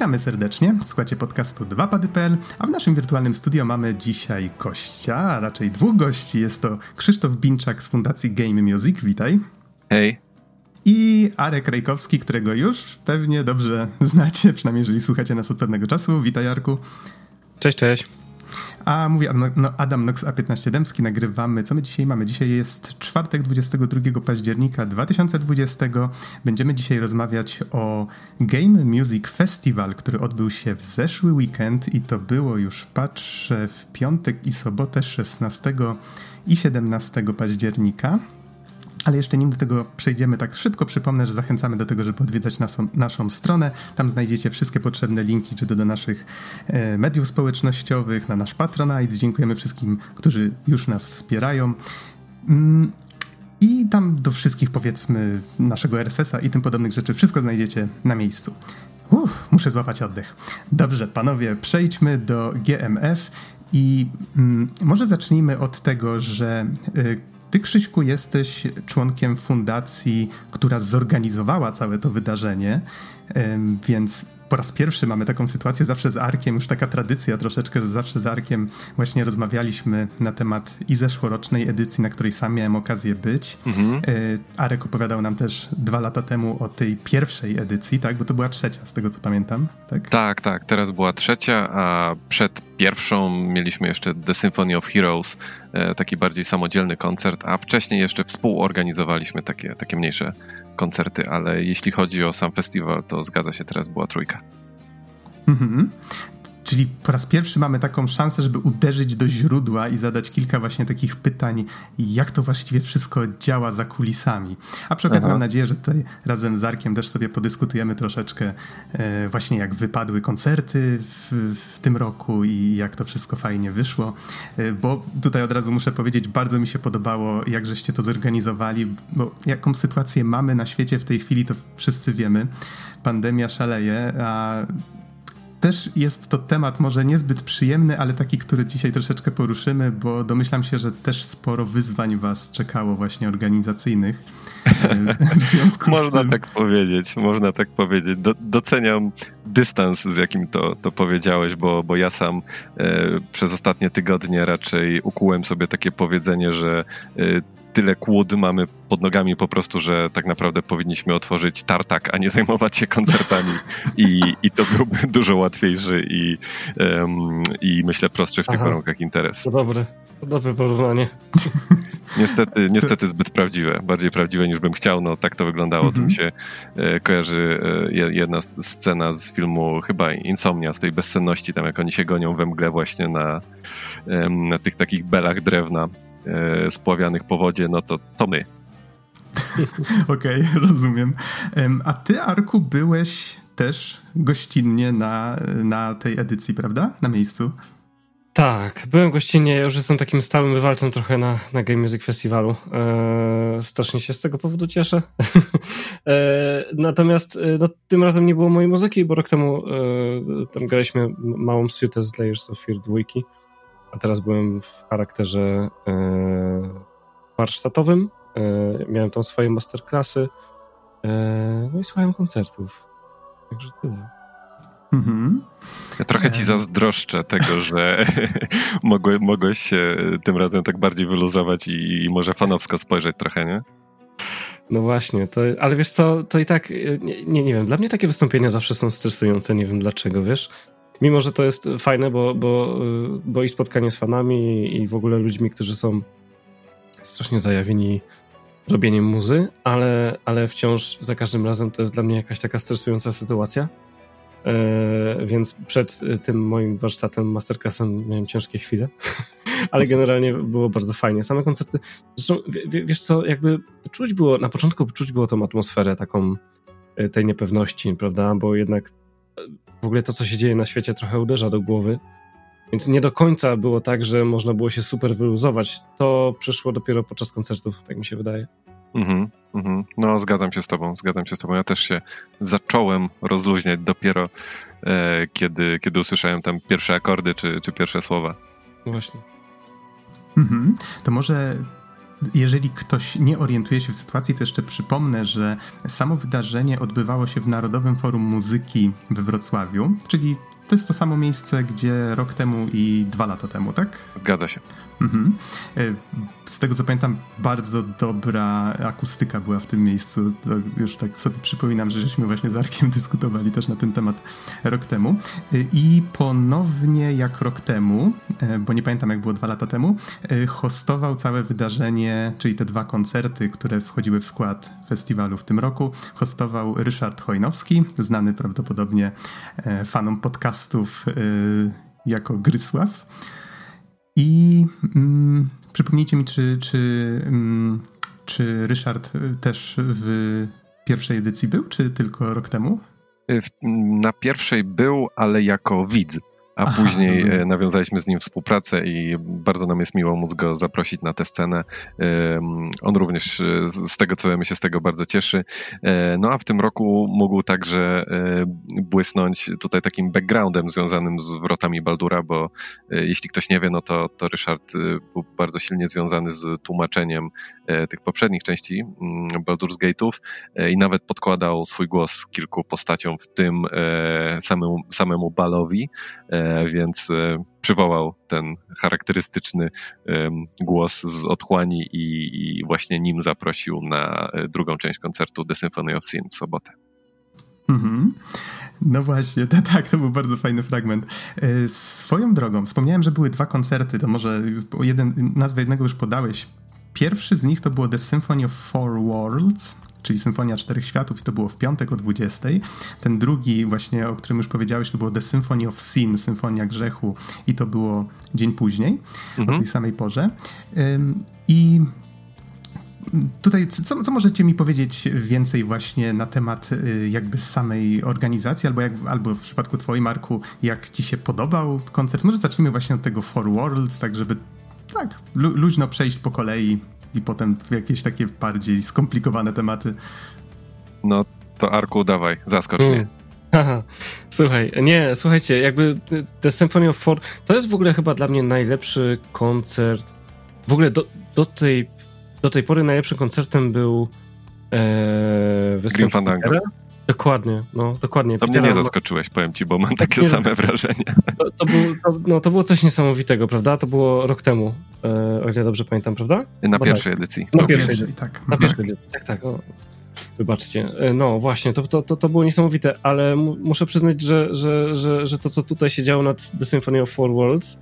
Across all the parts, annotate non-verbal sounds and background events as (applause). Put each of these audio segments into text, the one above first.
Witamy serdecznie. Słuchacie podcastu 2pady.pl, a w naszym wirtualnym studio mamy dzisiaj gościa, a raczej dwóch gości. Jest to Krzysztof Binczak z Fundacji Game Music. Witaj. Hej. I Arek Rejkowski, którego już pewnie dobrze znacie, przynajmniej jeżeli słuchacie nas od pewnego czasu. Witaj, Arku. Cześć, cześć. A mówi no, Adam Nox A15 Dębski, nagrywamy. Co my dzisiaj mamy? Dzisiaj jest czwartek, 22 października 2020. Będziemy dzisiaj rozmawiać o Game Music Festival, który odbył się w zeszły weekend i to było już, patrzę, w piątek i sobotę 16 i 17 października. Ale jeszcze nim do tego przejdziemy tak szybko, przypomnę, że zachęcamy do tego, żeby odwiedzać naszą, naszą stronę. Tam znajdziecie wszystkie potrzebne linki, czy to do naszych e, mediów społecznościowych, na nasz Patronite. Dziękujemy wszystkim, którzy już nas wspierają. Mm, I tam do wszystkich, powiedzmy, naszego RSS-a i tym podobnych rzeczy, wszystko znajdziecie na miejscu. Uff, muszę złapać oddech. Dobrze, panowie, przejdźmy do GMF i mm, może zacznijmy od tego, że y, ty, Krzyśku, jesteś członkiem fundacji, która zorganizowała całe to wydarzenie, więc po raz pierwszy mamy taką sytuację zawsze z Arkiem, już taka tradycja troszeczkę, że zawsze z Arkiem właśnie rozmawialiśmy na temat i zeszłorocznej edycji, na której sam miałem okazję być. Mhm. E, Arek opowiadał nam też dwa lata temu o tej pierwszej edycji, tak? Bo to była trzecia, z tego co pamiętam, tak? Tak, tak. Teraz była trzecia, a przed pierwszą mieliśmy jeszcze The Symphony of Heroes, e, taki bardziej samodzielny koncert, a wcześniej jeszcze współorganizowaliśmy takie, takie mniejsze koncerty, ale jeśli chodzi o sam festiwal, to zgadza się, teraz była trójka. Mhm. Czyli po raz pierwszy mamy taką szansę, żeby uderzyć do źródła i zadać kilka właśnie takich pytań, jak to właściwie wszystko działa za kulisami. A przy okazji Aha. mam nadzieję, że tutaj razem z Arkiem też sobie podyskutujemy troszeczkę e, właśnie jak wypadły koncerty w, w, tym roku i jak to wszystko fajnie wyszło. E, bo tutaj od razu muszę powiedzieć, bardzo mi się podobało, jak żeście to zorganizowali, bo jaką sytuację mamy na świecie w tej chwili, to wszyscy wiemy. Pandemia szaleje, a też jest to temat może niezbyt przyjemny, ale taki, który dzisiaj troszeczkę poruszymy, bo domyślam się, że też sporo wyzwań was czekało właśnie organizacyjnych. (laughs) Można tak powiedzieć, można tak powiedzieć. Do, doceniam dystans, z jakim to, to powiedziałeś, bo, bo ja sam e, przez ostatnie tygodnie raczej ukułem sobie takie powiedzenie, że e, tyle kłód mamy pod nogami po prostu, że tak naprawdę powinniśmy otworzyć tartak, a nie zajmować się koncertami i, i to byłby dużo łatwiejszy i, um, i myślę prostszy w tych Aha. warunkach interes. To dobre, to dobre porównanie. Niestety, niestety zbyt prawdziwe, bardziej prawdziwe niż bym chciał, no tak to wyglądało, mhm. to mi się e, kojarzy e, jedna scena z filmu chyba Insomnia, z tej bezsenności, tam jak oni się gonią we mgle właśnie na, e, na tych takich belach drewna spławianych po wodzie, no to, to my. (laughs) Okej, okay, rozumiem. A ty, Arku, byłeś też gościnnie na, na tej edycji, prawda? Na miejscu. Tak, byłem gościnnie, ja już jestem takim stałym wywalcem trochę na, na Game Music Festiwalu. Eee, strasznie się z tego powodu cieszę. eee, (laughs) natomiast e, no, tym razem nie było mojej muzyki, bo rok temu e, tam graliśmy małą suitę z Layers of Fear 2, a teraz byłem w charakterze e, warsztatowym. E, miałem tam swoje masterclassy. E, no i słuchałem koncertów. Także tyle. Mhm. Ja trochę ci zazdroszczę tego, że (laughs) mogłeś, mogłeś się tym razem tak bardziej wyluzować i, i może fanowsko spojrzeć trochę, nie? No właśnie, to, ale wiesz co, to i tak, nie, nie, nie wiem, dla mnie takie wystąpienia zawsze są stresujące, nie wiem dlaczego, wiesz? Mimo, że to jest fajne, bo, bo, bo i spotkanie z fanami i w ogóle ludźmi, którzy są strasznie zajawieni robieniem muzy, ale, ale wciąż za każdym razem to jest dla mnie jakaś taka stresująca sytuacja. E, więc przed tym moim warsztatem, masterclassem miałem ciężkie chwile, (laughs) ale generalnie było bardzo fajnie. Same koncerty, zresztą w, wiesz co, jakby czuć było, na początku czuć było tą atmosferę taką e, tej niepewności, prawda, bo jednak w ogóle to, co się dzieje na świecie trochę uderza do głowy, więc nie do końca było tak, że można było się super wyluzować. To przyszło dopiero podczas koncertów, tak mi się wydaje. Mhm, mhm. No, zgadzam się z Tobą, zgadzam się z Tobą. Ja też się zacząłem rozluźniać dopiero, e, kiedy, kiedy usłyszałem tam pierwsze akordy czy, czy pierwsze słowa. Właśnie. Mhm. To może jeżeli ktoś nie orientuje się w sytuacji, to jeszcze przypomnę, że samo wydarzenie odbywało się w Narodowym Forum Muzyki we Wrocławiu, czyli to jest to samo miejsce, gdzie rok temu i dwa lata temu, tak? Zgadza się. Mhm. E, z tego co pamiętam, bardzo dobra akustyka była w tym miejscu. To już tak sobie przypominam, że żeśmy właśnie z Arkiem (laughs) dyskutowali też na ten temat rok temu. E, I ponownie jak rok temu, e, bo nie pamiętam jak było dwa lata temu, hostował całe wydarzenie, czyli te dwa koncerty, które wchodziły w skład festiwalu w tym roku. Hostował Ryszard Chojnowski, znany prawdopodobnie fanom podcastów jako Grysław. I mm, przypomnijcie mi, czy, czy, mm, czy Ryszard też w pierwszej edycji był, czy tylko rok temu? Na pierwszej był, ale jako widz a Aha, później rozumiem. E, nawiązaliśmy z nim współpracę i bardzo nam jest miło móc go zaprosić na tę scenę. On również e, z tego, co my się z tego bardzo cieszy. E, no a w tym roku mógł także błysnąć tutaj takim backgroundem związanym z wrotami Baldura, bo jeśli ktoś nie wie, no to, to Ryszard był bardzo silnie związany z tłumaczeniem tych poprzednich części mm, Baldur's Gate'ów i nawet podkładał swój głos kilku postaciom, w tym samemu, samemu Balowi więc e, przywołał ten charakterystyczny głos z otchłani i, i właśnie nim zaprosił na e, drugą część koncertu The Symphony of Sin w sobotę. Mhm. No właśnie, to, tak, to był bardzo fajny fragment. E, swoją drogą, wspomniałem, że były dwa koncerty, to może jeden, nazwę jednego już podałeś. Pierwszy z nich to było The Symphony of Four Worlds, czyli Symfonia Czterech Światów i to było w piątek o 20. Ten drugi właśnie, o którym już powiedziałeś, to było The Symphony of Sin, Symfonia Grzechu i to było dzień później, mhm. o tej samej porze. I tutaj, co, co możecie mi powiedzieć więcej właśnie na temat y, jakby samej organizacji, albo, jak, albo w przypadku twojej, Marku, jak ci się podobał koncert? Może zacznijmy właśnie od tego Four Worlds, tak żeby tak luźno przejść po kolei i potem w jakieś takie bardziej skomplikowane tematy. No to Arku, dawaj, zaskocz mnie. (laughs) Haha, słuchaj, nie, słuchajcie, jakby The Symphony of Four to jest w ogóle chyba dla mnie najlepszy koncert. W ogóle do, do, tej, do tej pory najlepszym koncertem był e, występ Dokładnie, no dokładnie. To mnie nie zaskoczyłeś, powiem ci, bo mam takie nie, same wrażenie. To, to, było, to, no, to było coś niesamowitego, prawda? To było rok temu, e, o ile dobrze pamiętam, prawda? Na pierwszej edycji. Na pierwszej edycji, tak. Na pierwszej edycji, tak, tak. O. Wybaczcie. E, no właśnie, to, to, to, to było niesamowite, ale muszę przyznać, że, że, że, że to, co tutaj się działo nad The Symphony of Four Worlds,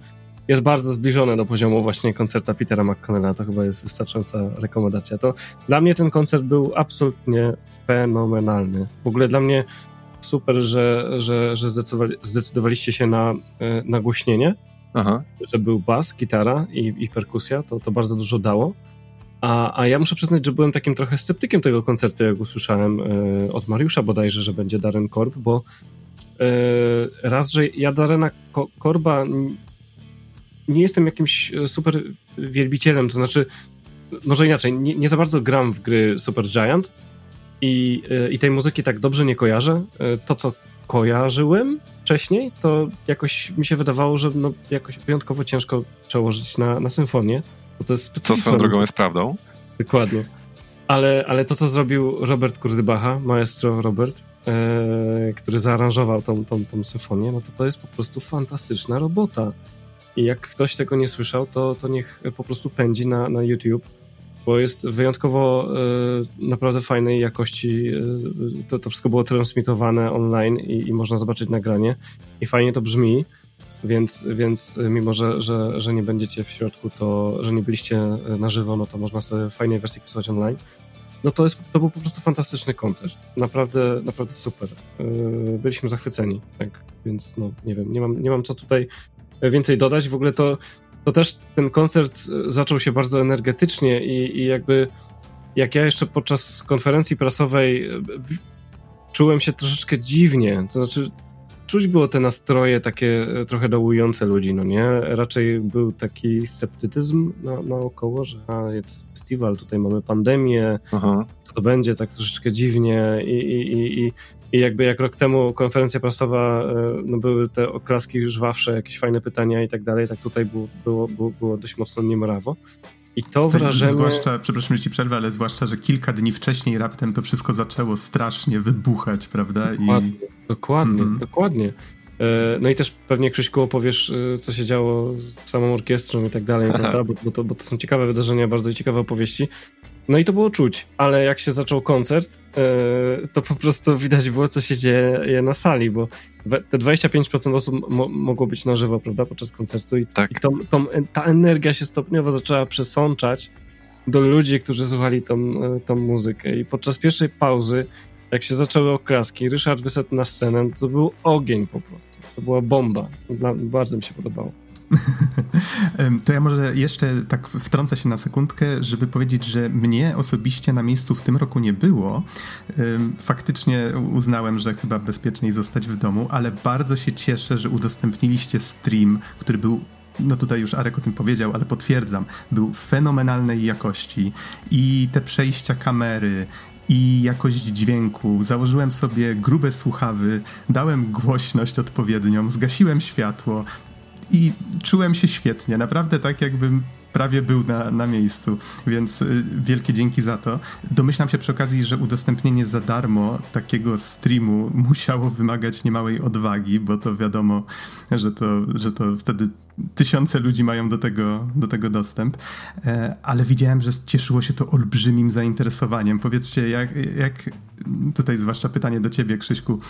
jest bardzo zbliżone do poziomu właśnie koncerta Petera McConnella. To chyba jest wystarczająca rekomendacja. To dla mnie ten koncert był absolutnie fenomenalny. W ogóle dla mnie super, że, że, że zdecydowaliście się na e, nagłośnienie, Aha. że był bas, gitara i, i perkusja. To, to bardzo dużo dało. A, a ja muszę przyznać, że byłem takim trochę sceptykiem tego koncertu, jak usłyszałem y, od Mariusza bodajże, że będzie Darren Korb, bo y, raz, że ja Darena Korba nie jestem jakimś e, super wielbicielem, to znaczy, może inaczej, nie, nie za bardzo gram w gry Super Giant i, e, i tej muzyki tak dobrze nie kojarzę. E, to, co kojarzyłem wcześniej, to jakoś mi się wydawało, że no, jakoś wyjątkowo ciężko przełożyć na, na symfonię. Bo to jest co swoją drogą jest prawdą. Dokładnie. Ale, ale to, co zrobił Robert Kurdybacha, maestro Robert, e, który zaaranżował tą, tą, tą symfonię, no to to jest po prostu fantastyczna robota. I jak ktoś tego nie słyszał, to, to niech po prostu pędzi na, na YouTube, bo jest wyjątkowo y, naprawdę fajnej jakości. Y, to, to wszystko było transmitowane online i, i, można zobaczyć nagranie. I fajnie to brzmi, więc, więc mimo, że, że, że nie będziecie w środku, to że nie byliście na żywo, no to można sobie fajnej wersji posłuchać online. No to, jest, to był po prostu fantastyczny koncert. Naprawdę, naprawdę super. Byliśmy zachwyceni, tak, więc no nie wiem, nie mam, nie mam co tutaj więcej dodać. W ogóle to, to też ten koncert zaczął się bardzo energetycznie i, i jakby jak ja jeszcze podczas konferencji prasowej czułem się troszeczkę dziwnie. To znaczy, czuć było te nastroje takie e, trochę dołujące ludzi, no nie? Raczej był taki sceptycyzm na, naokoło, że a, jest festiwal, tutaj mamy pandemię, Aha. to będzie, tak troszeczkę dziwnie i, i, i, i jakby jak rok temu konferencja prasowa, e, no były te oklaski żwawsze, jakieś fajne pytania i tak dalej, tak tutaj było, było, było, było dość mocno niemrawo. I to wrażenie... Zwłaszcza, przepraszam, że ci przerwę, ale zwłaszcza, że kilka dni wcześniej raptem to wszystko zaczęło strasznie wybuchać, prawda? Dokładnie, I... dokładnie, mm. dokładnie. E, no i też pewnie Krzyśku opowiesz, e, co się działo z samą orkiestrą i tak dalej, (laughs) prawda? Bo, bo, to, bo to są ciekawe wydarzenia, bardzo ciekawe opowieści. No i to było czuć, ale jak się zaczął koncert, e, to po prostu widać było, co się dzieje na sali, bo te 25% osób mo mogło być na żywo, prawda, podczas koncertu i, tak. i tą, tą, ta energia się stopniowo zaczęła przesączać do ludzi, którzy słuchali tą, tą muzykę i podczas pierwszej pauzy jak się zaczęły oklaski, Ryszard wyszedł na scenę, to, to był ogień po prostu. To była bomba. Dla, bardzo mi się podobało. (laughs) to ja może jeszcze tak wtrącę się na sekundkę, żeby powiedzieć, że mnie osobiście na miejscu w tym roku nie było. Faktycznie uznałem, że chyba bezpieczniej zostać w domu, ale bardzo się cieszę, że udostępniliście stream, który był no tutaj już Arek o tym powiedział, ale potwierdzam, był fenomenalnej jakości i te przejścia kamery, i jakość dźwięku. Założyłem sobie grube słuchawy, dałem głośność odpowiednią, zgasiłem światło i czułem się świetnie. Naprawdę tak, jakbym prawie był na, na miejscu, więc y, wielkie dzięki za to. Domyślam się przy okazji, że udostępnienie za darmo takiego streamu musiało wymagać niemałej odwagi, bo to wiadomo, że to, że to wtedy tysiące ludzi mają do tego, do tego dostęp, e, ale widziałem, że cieszyło się to olbrzymim zainteresowaniem. Powiedzcie, jak, jak tutaj zwłaszcza pytanie do ciebie, Krzyśku,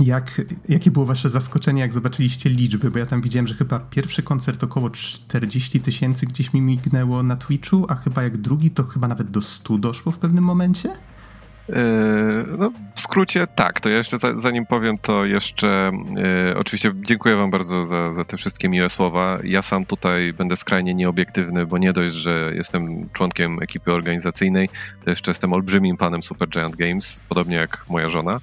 jak, jakie było wasze zaskoczenie, jak zobaczyliście liczby? Bo ja tam widziałem, że chyba pierwszy koncert około 40 tysięcy gdzieś mi mignęło na Twitchu, a chyba jak drugi to chyba nawet do 100 doszło w pewnym momencie? Yy, no, w skrócie tak, to ja jeszcze zanim powiem, to jeszcze yy, oczywiście dziękuję Wam bardzo za, za te wszystkie miłe słowa. Ja sam tutaj będę skrajnie nieobiektywny, bo nie dość, że jestem członkiem ekipy organizacyjnej, to jeszcze jestem olbrzymim panem Super Giant Games, podobnie jak moja żona.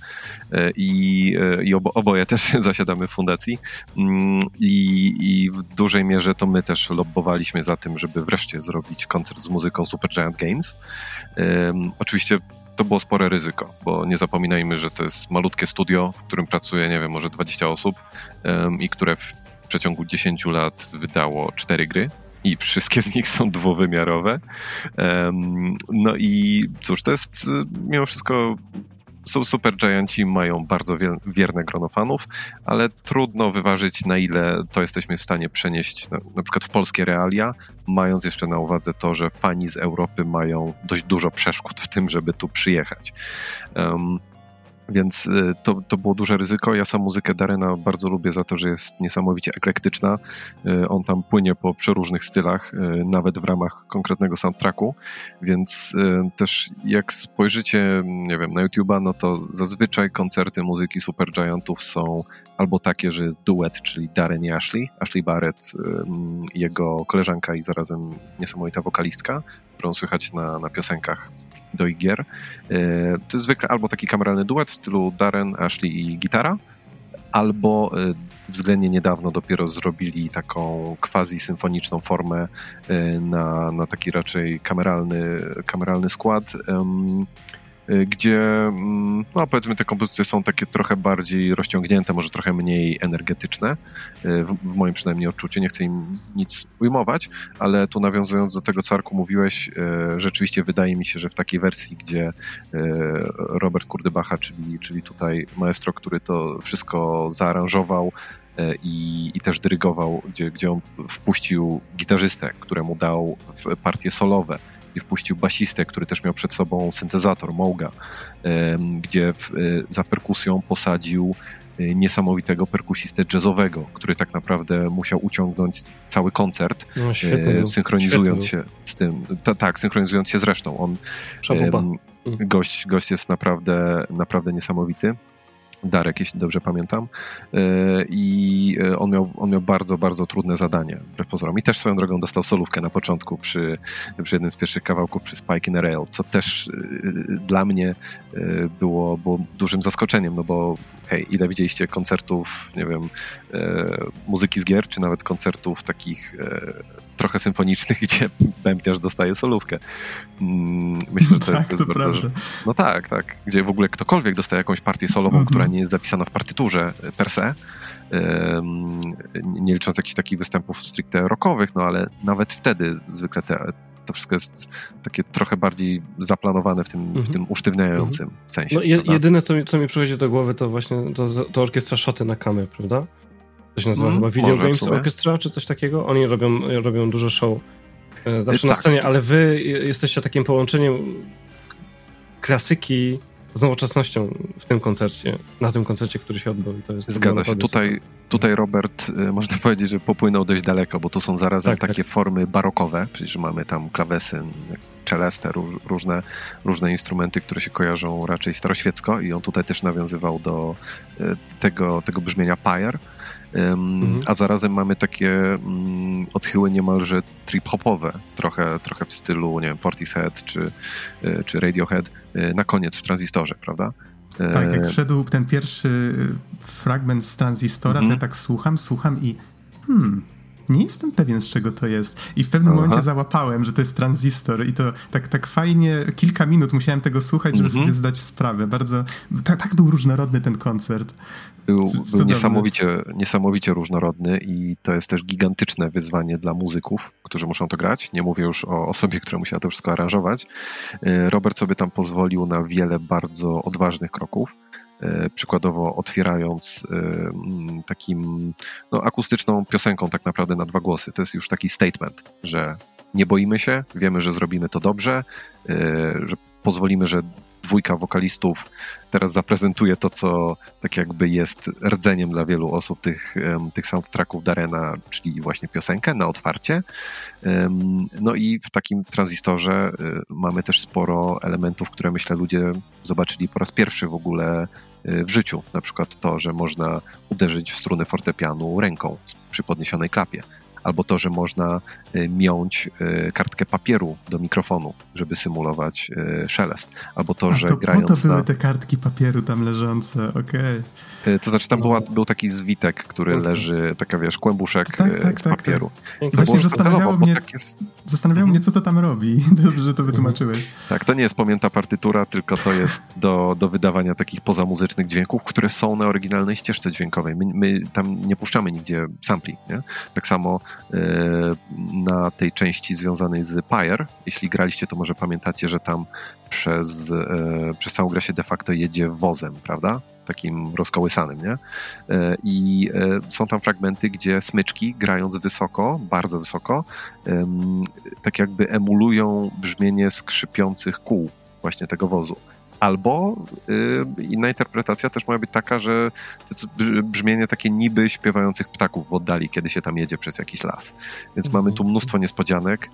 Yy, I, i obo, oboje też (laughs) zasiadamy w fundacji. Mm, I, I w dużej mierze to my też lobbowaliśmy za tym, żeby wreszcie zrobić koncert z muzyką Super Giant Games. Oczywiście to było spore ryzyko, bo nie zapominajmy, że to jest malutkie studio, w którym pracuje, nie wiem, może 20 osób um, i które w przeciągu 10 lat wydało 4 gry i wszystkie z nich są dwuwymiarowe. Um, no i cóż, to jest mimo wszystko są super Gianci, mają bardzo wierne grono fanów, ale trudno wyważyć, na ile to jesteśmy w stanie przenieść na, na przykład w polskie realia, mając jeszcze na uwadze to, że fani z Europy mają dość dużo przeszkód w tym, żeby tu przyjechać. Um, więc y, to, to było duże ryzyko. Ja sam muzykę Darena bardzo lubię za to, że jest niesamowicie eklektyczna. Y, on tam płynie po przeróżnych stylach, y, nawet w ramach konkretnego soundtracku, więc też jak spojrzycie, nie wiem, na YouTube'a, no to zazwyczaj koncerty muzyki Supergiantów są albo takie, że jest duet, czyli Darren i Ashley, Ashley Barrett, jego koleżanka i zarazem niesamowita wokalistka, którą słychać na, na piosenkach do gier. E, to jest zwykle albo taki kameralny duet w stylu Darren, Ashley i gitara, albo e, względnie niedawno dopiero zrobili taką quasi-symfoniczną formę e, na, na taki raczej kameralny, kameralny skład. Y, gdzie mm, no powiedzmy te kompozycje są takie trochę bardziej rozciągnięte, może trochę mniej energetyczne, y, w, w moim przynajmniej odczuciu, nie chcę im nic ujmować, ale tu nawiązując do tego, co Arku mówiłeś, y, rzeczywiście wydaje mi się, że w takiej wersji, gdzie Robert Kurdybacha, czyli, czyli tutaj maestro, który to wszystko zaaranżował, i, i, też dyrygował, gdzie, gdzie on wpuścił gitarzystę, któremu dał partie solowe i wpuścił basistę, który też miał przed sobą syntezator Moga, gdzie e, za perkusją posadził e, niesamowitego perkusistę jazzowego, który tak naprawdę musiał uciągnąć cały koncert, no, e, synchronizując się z tym, ta, tak, synchronizując się z resztą. On, gość, gość jest naprawdę, naprawdę niesamowity. Darek, jeśli dobrze pamiętam. E, I e, on miał, on miał bardzo, bardzo trudne zadanie, wbrew pozorom. I też swoją drogą dostał solówkę na początku przy, przy jednym z pierwszych kawałków przy Spike in Rail, co też e, dla mnie było, było dużym zaskoczeniem, no bo hej, ile widzieliście koncertów, nie wiem, muzyki z gier, czy nawet koncertów takich trochę symfonicznych, (laughs) gdzie bębniarz dostaje solówkę. Mm, myślę, że tak, to, to prawda. Że, no tak, tak. Gdzie w ogóle ktokolwiek dostaje jakąś partię solową, mhm. która nie jest zapisana w partyturze per se, nie licząc jakichś takich występów stricte rockowych, no ale nawet wtedy zwykle te To wszystko jest takie trochę bardziej zaplanowane w tym, mhm. w tym usztywniającym mhm. sensie. No, je, jedyne, co mi, co mi przychodzi do głowy, to właśnie to, to orkiestra Szoty na Kamy, prawda? To się nazywa mm, chyba Video Games Orchestra, czy coś takiego. Oni robią, robią dużo show e, zawsze na tak. scenie, ale wy jesteście takim połączeniem klasyki z nowoczesnością w tym koncercie, na tym koncercie, który się odbył. To jest Zgadza się. Tutaj, tutaj Robert, y, można (laughs) powiedzieć, że popłynął dość daleko, bo tu są zarazem tak, takie tak. formy barokowe, czyli że mamy tam klawesy, czelestę, różne, różne instrumenty, które się kojarzą raczej staroświecko i on tutaj też nawiązywał do y, tego, tego brzmienia Pyre mhm. a zarazem mamy takie mm, odchyły niemalże trip-hopowe, trochę, trochę w stylu, nie wiem, Portishead czy, e, czy Radiohead e, na koniec w tranzystorze, prawda? Tak, jak e, wszedł ten pierwszy fragment z tranzystora, to ja mhm. tak słucham, słucham i hmm, nie jestem pewien, z czego to jest. I w pewnym Aha. momencie załapałem, że to jest tranzystor i to tak, tak fajnie, kilka minut musiałem tego słuchać, żeby mhm. sobie zdać sprawę. Bardzo, tak, tak był różnorodny ten koncert. Był, był niesamowicie, niesamowicie różnorodny i to jest też gigantyczne wyzwanie dla muzyków, którzy muszą to grać. Nie mówię już o osobie, która musiała to wszystko aranżować. E, Robert sobie tam pozwolił na wiele bardzo odważnych kroków. E, przykładowo otwierając e, takim no, akustyczną piosenką tak naprawdę na dwa głosy. To jest już taki statement, że nie boimy się, wiemy, że zrobimy to dobrze, że pozwolimy, że dwójka wokalistów teraz zaprezentuje to, co tak jakby jest rdzeniem dla wielu osób tych, tych soundtracków Darena, czyli właśnie piosenkę na otwarcie. No i w takim tranzystorze y, mamy też sporo elementów, które myślę ludzie zobaczyli po raz pierwszy w ogóle y, w życiu. Na przykład to, że można uderzyć w struny fortepianu ręką przy podniesionej klapie albo to, że można y, miąć y, kartkę papieru do mikrofonu, żeby symulować y, szelest, albo to, A że to grając po to były te kartki papieru tam leżące, okej. Okay. To znaczy tam była, był taki zwitek, który okay. leży, taka wiesz, kłębuszek tak, tak, z tak, papieru. Tak. Właśnie zastanawiało mnie, tak jest... zastanawiało mnie, co to tam robi. (laughs) Dobrze, że to wytłumaczyłeś. Tak, to nie jest pamięta partytura, tylko to jest do, do wydawania takich pozamuzycznych dźwięków, które są na oryginalnej ścieżce dźwiękowej. My, my tam nie puszczamy nigdzie sampli, nie? Tak samo na tej części związanej z Pyre. Jeśli graliście, to może pamiętacie, że tam przez, e, przez całą grę się de facto jedzie wozem, prawda? Takim rozkołysanym, nie? E, I są tam fragmenty, gdzie smyczki, grając wysoko, bardzo wysoko, tak jakby emulują brzmienie skrzypiących kół właśnie tego wozu. Albo y, inna interpretacja też może być taka, że to jest brzmienie takie niby śpiewających ptaków w oddali, kiedy się tam jedzie przez jakiś las. Więc -hmm. mamy tu mnóstwo niespodzianek.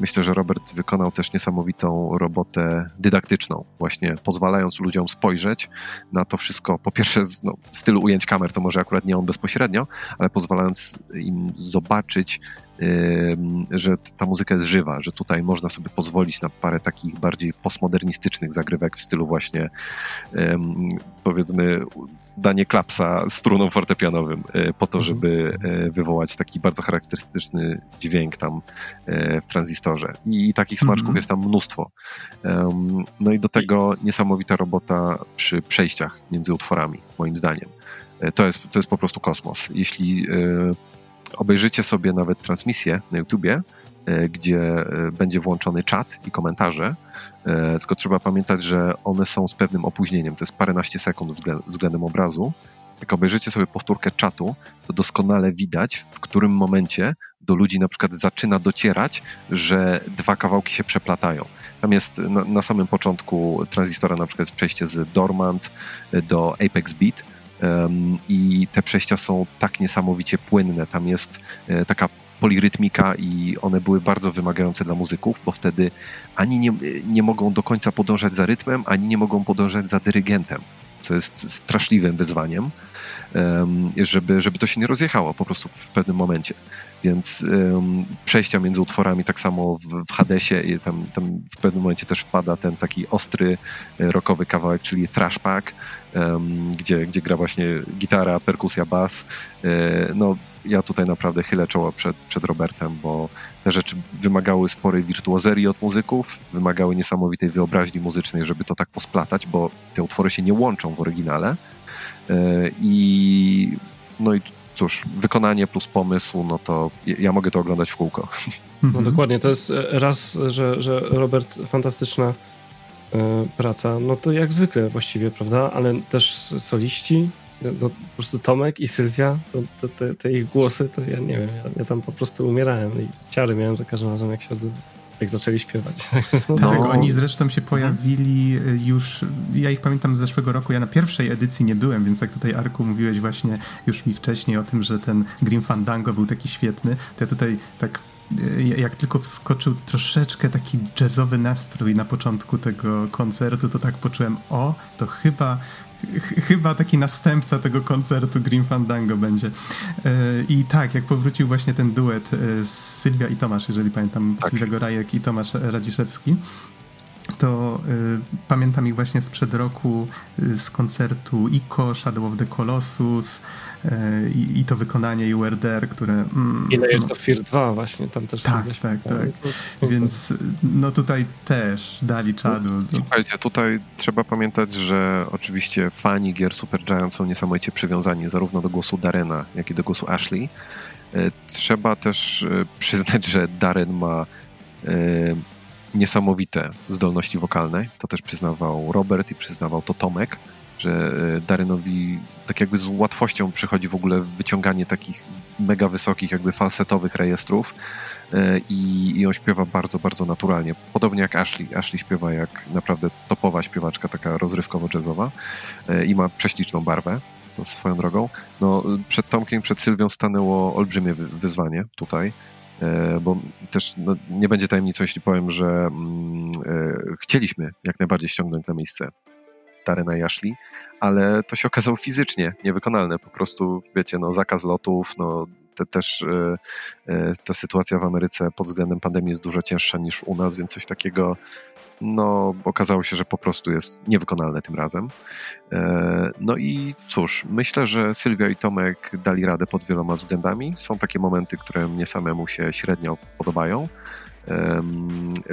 Myślę, że Robert wykonał też niesamowitą robotę dydaktyczną, właśnie pozwalając ludziom spojrzeć na to wszystko. Po pierwsze, z no, stylu ujęć kamer, to może akurat nie on bezpośrednio, ale pozwalając im zobaczyć że ta muzyka jest żywa, że tutaj można sobie pozwolić na parę takich bardziej postmodernistycznych zagrywek w stylu właśnie powiedzmy danie klapsa struną fortepianowym e, po to, mhm. żeby e, wywołać taki bardzo charakterystyczny dźwięk tam e, w tranzystorze. I takich smaczków mhm. jest tam mnóstwo. No i do tego niesamowita robota przy przejściach między utworami, moim zdaniem. To jest, to jest po prostu kosmos. Jeśli obejrzycie sobie nawet transmisję na YouTubie, e, gdzie e, będzie włączony czat i komentarze, e, tylko trzeba pamiętać, że one są z pewnym opóźnieniem, to jest paręnaście sekund względem obrazu. Jak obejrzycie sobie powtórkę czatu, to doskonale widać, w którym momencie do ludzi na przykład zaczyna docierać, że dwa kawałki się przeplatają. Tam jest na, na samym początku tranzystora na przykład jest przejście z Dormant do Apex Beat, i te przejścia są tak niesamowicie płynne. Tam jest e, taka polirytmika i one były bardzo wymagające dla muzyków, bo wtedy ani nie, nie mogą do końca podążać za rytmem, ani nie mogą podążać za dyrygentem, co jest straszliwym wyzwaniem, żeby, żeby to się nie rozjechało po prostu w pewnym momencie. Więc um, przejścia między utworami tak samo w, w Hadesie i tam, tam w pewnym momencie też wpada ten taki ostry e, rockowy kawałek, czyli Thrash Pack, um, gdzie, gdzie gra właśnie gitara, perkusja, bas. E, no ja tutaj naprawdę chylę czoło przed, przed Robertem, bo te rzeczy wymagały sporej wirtuozerii od muzyków, wymagały niesamowitej wyobraźni muzycznej, żeby to tak posplatać, bo te utwory się nie łączą w oryginale. E, I no i cóż, wykonanie plus pomysł, no to ja mogę to oglądać w kółko. No mhm. dokładnie, to jest raz, że, że Robert fantastyczna praca, no to jak zwykle właściwie, prawda, ale też soliści, no, no, po prostu Tomek i Sylwia, to, to, te, te, ich głosy, to ja nie wiem, ja, ja, tam po prostu umierałem i ciary miałem za każdym razem, jak się od, jak zaczęli śpiewać. No, (laughs) tak, no. oni zresztą się pojawili mhm. już, ja ich pamiętam z zeszłego roku, ja na pierwszej edycji nie byłem, więc jak tutaj Arku mówiłeś właśnie już mi wcześniej o tym, że ten Green Fandango był taki świetny, to ja tutaj tak e, jak tylko wskoczył troszeczkę taki jazzowy nastrój na początku tego koncertu, to tak poczułem, o, to chyba chyba taki następca tego koncertu Green Fandango będzie. E, I tak, jak powrócił właśnie ten duet e, z Sylwia i Tomasz, jeżeli pamiętam, tak. Sylwia Gorajek i Tomasz Radziszewski, to y, pamiętam ich właśnie sprzed roku y, z koncertu ICO, Shadow of the Colossus, E, i, i to wykonanie URDR, które... Mm, Ile jest to FIR 2 właśnie, tam też Tak, tak, tak. Więc no tutaj też dali czadu. Słuchajcie, tutaj trzeba pamiętać, że oczywiście fani gier Supergiant są niesamowicie przywiązani zarówno do głosu Darena, jak i do głosu Ashley. E, trzeba też e, przyznać, że Darren ma niesamowite zdolności wokalne. To też przyznawał Robert i przyznawał to Tomek że e, Darynowi tak jakby z łatwością przychodzi w ogóle wyciąganie takich mega wysokich, jakby falsetowych rejestrów e, i, i on śpiewa bardzo, bardzo naturalnie. Podobnie jak Ashley. Ashley śpiewa jak naprawdę topowa śpiewaczka, taka rozrywkowo-jazzowa e, i ma prześliczną barwę to swoją drogą. No, przed Tomkiem, przed Sylwią stanęło olbrzymie wyzwanie tutaj, bo też no, nie będzie tajemnicą, jeśli powiem, że mm, chcieliśmy jak najbardziej ściągnąć na miejsce Darena i Ashley, ale to się okazało fizycznie niewykonalne. Po prostu, wiecie, no, zakaz lotów, no, te, też e, e, ta sytuacja w Ameryce pod względem pandemii jest dużo cięższa niż u nas, więc coś takiego no, okazało się, że po prostu jest niewykonalne tym razem. E, no i cóż, myślę, że Sylwia i Tomek dali radę pod wieloma względami. Są takie momenty, które mnie samemu się średnio podobają.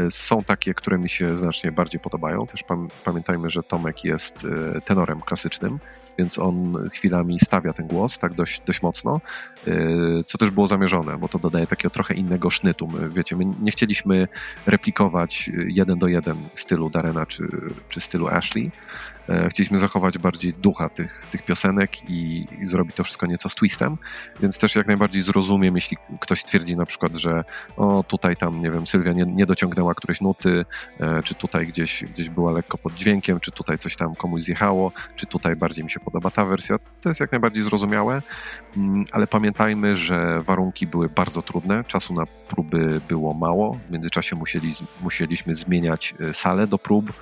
Są takie, które mi się znacznie bardziej podobają. Też pamiętajmy, że Tomek jest tenorem klasycznym, więc on chwilami stawia ten głos tak dość, dość mocno, e, co też było zamierzone, bo to dodaje takiego trochę innego sznytu. My, wiecie, my nie chcieliśmy replikować jeden do jeden stylu Darena czy, czy stylu Ashley, chcieliśmy zachować bardziej ducha tych, tych piosenek i, i zrobić to wszystko nieco z twistem, więc też jak najbardziej zrozumiem, jeśli ktoś twierdzi na przykład, że o tutaj tam, nie wiem, Sylwia nie, nie dociągnęła którejś nuty, e, czy tutaj gdzieś, gdzieś była lekko pod dźwiękiem, czy tutaj coś tam komuś zjechało, czy tutaj bardziej mi się podoba ta wersja, to jest jak najbardziej zrozumiałe, mm, ale pamiętajmy, że warunki były bardzo trudne, czasu na próby było mało, w międzyczasie musieli, musieliśmy zmieniać e, salę do prób,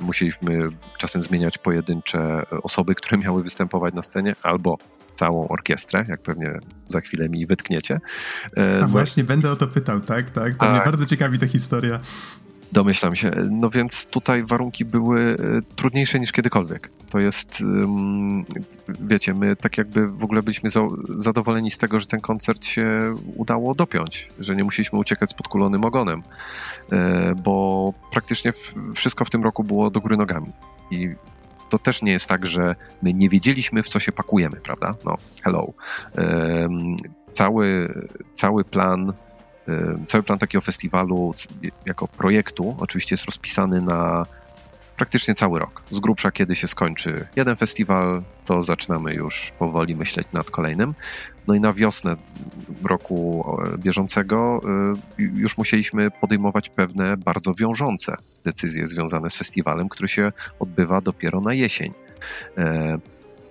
musieliśmy czasem zmieniać pojedyncze osoby, które miały występować na scenie, albo całą orkiestrę, jak pewnie za chwilę mi wytkniecie. E, A no, właśnie, będę o to pytał, tak? tak? To A... mnie bardzo ciekawi ta historia. Domyślam się. No więc tutaj warunki były e, trudniejsze niż kiedykolwiek. To jest, wiecie, my tak jakby w ogóle byliśmy zadowoleni z tego, że ten koncert się udało dopiąć, że nie musieliśmy uciekać z podkulonym ogonem, e, bo praktycznie wszystko w tym roku było do góry nogami. I to też nie jest tak, że my nie wiedzieliśmy, w co się pakujemy, prawda? No, hello. Cały, cały plan cały plan takiego festiwalu jako projektu oczywiście jest rozpisany na praktycznie cały rok. Z grubsza, kiedy się skończy jeden festiwal, to zaczynamy już powoli myśleć nad kolejnym. No i na wiosnę roku bieżącego y, już musieliśmy podejmować pewne bardzo wiążące decyzje związane z festiwalem, który się odbywa dopiero na jesień.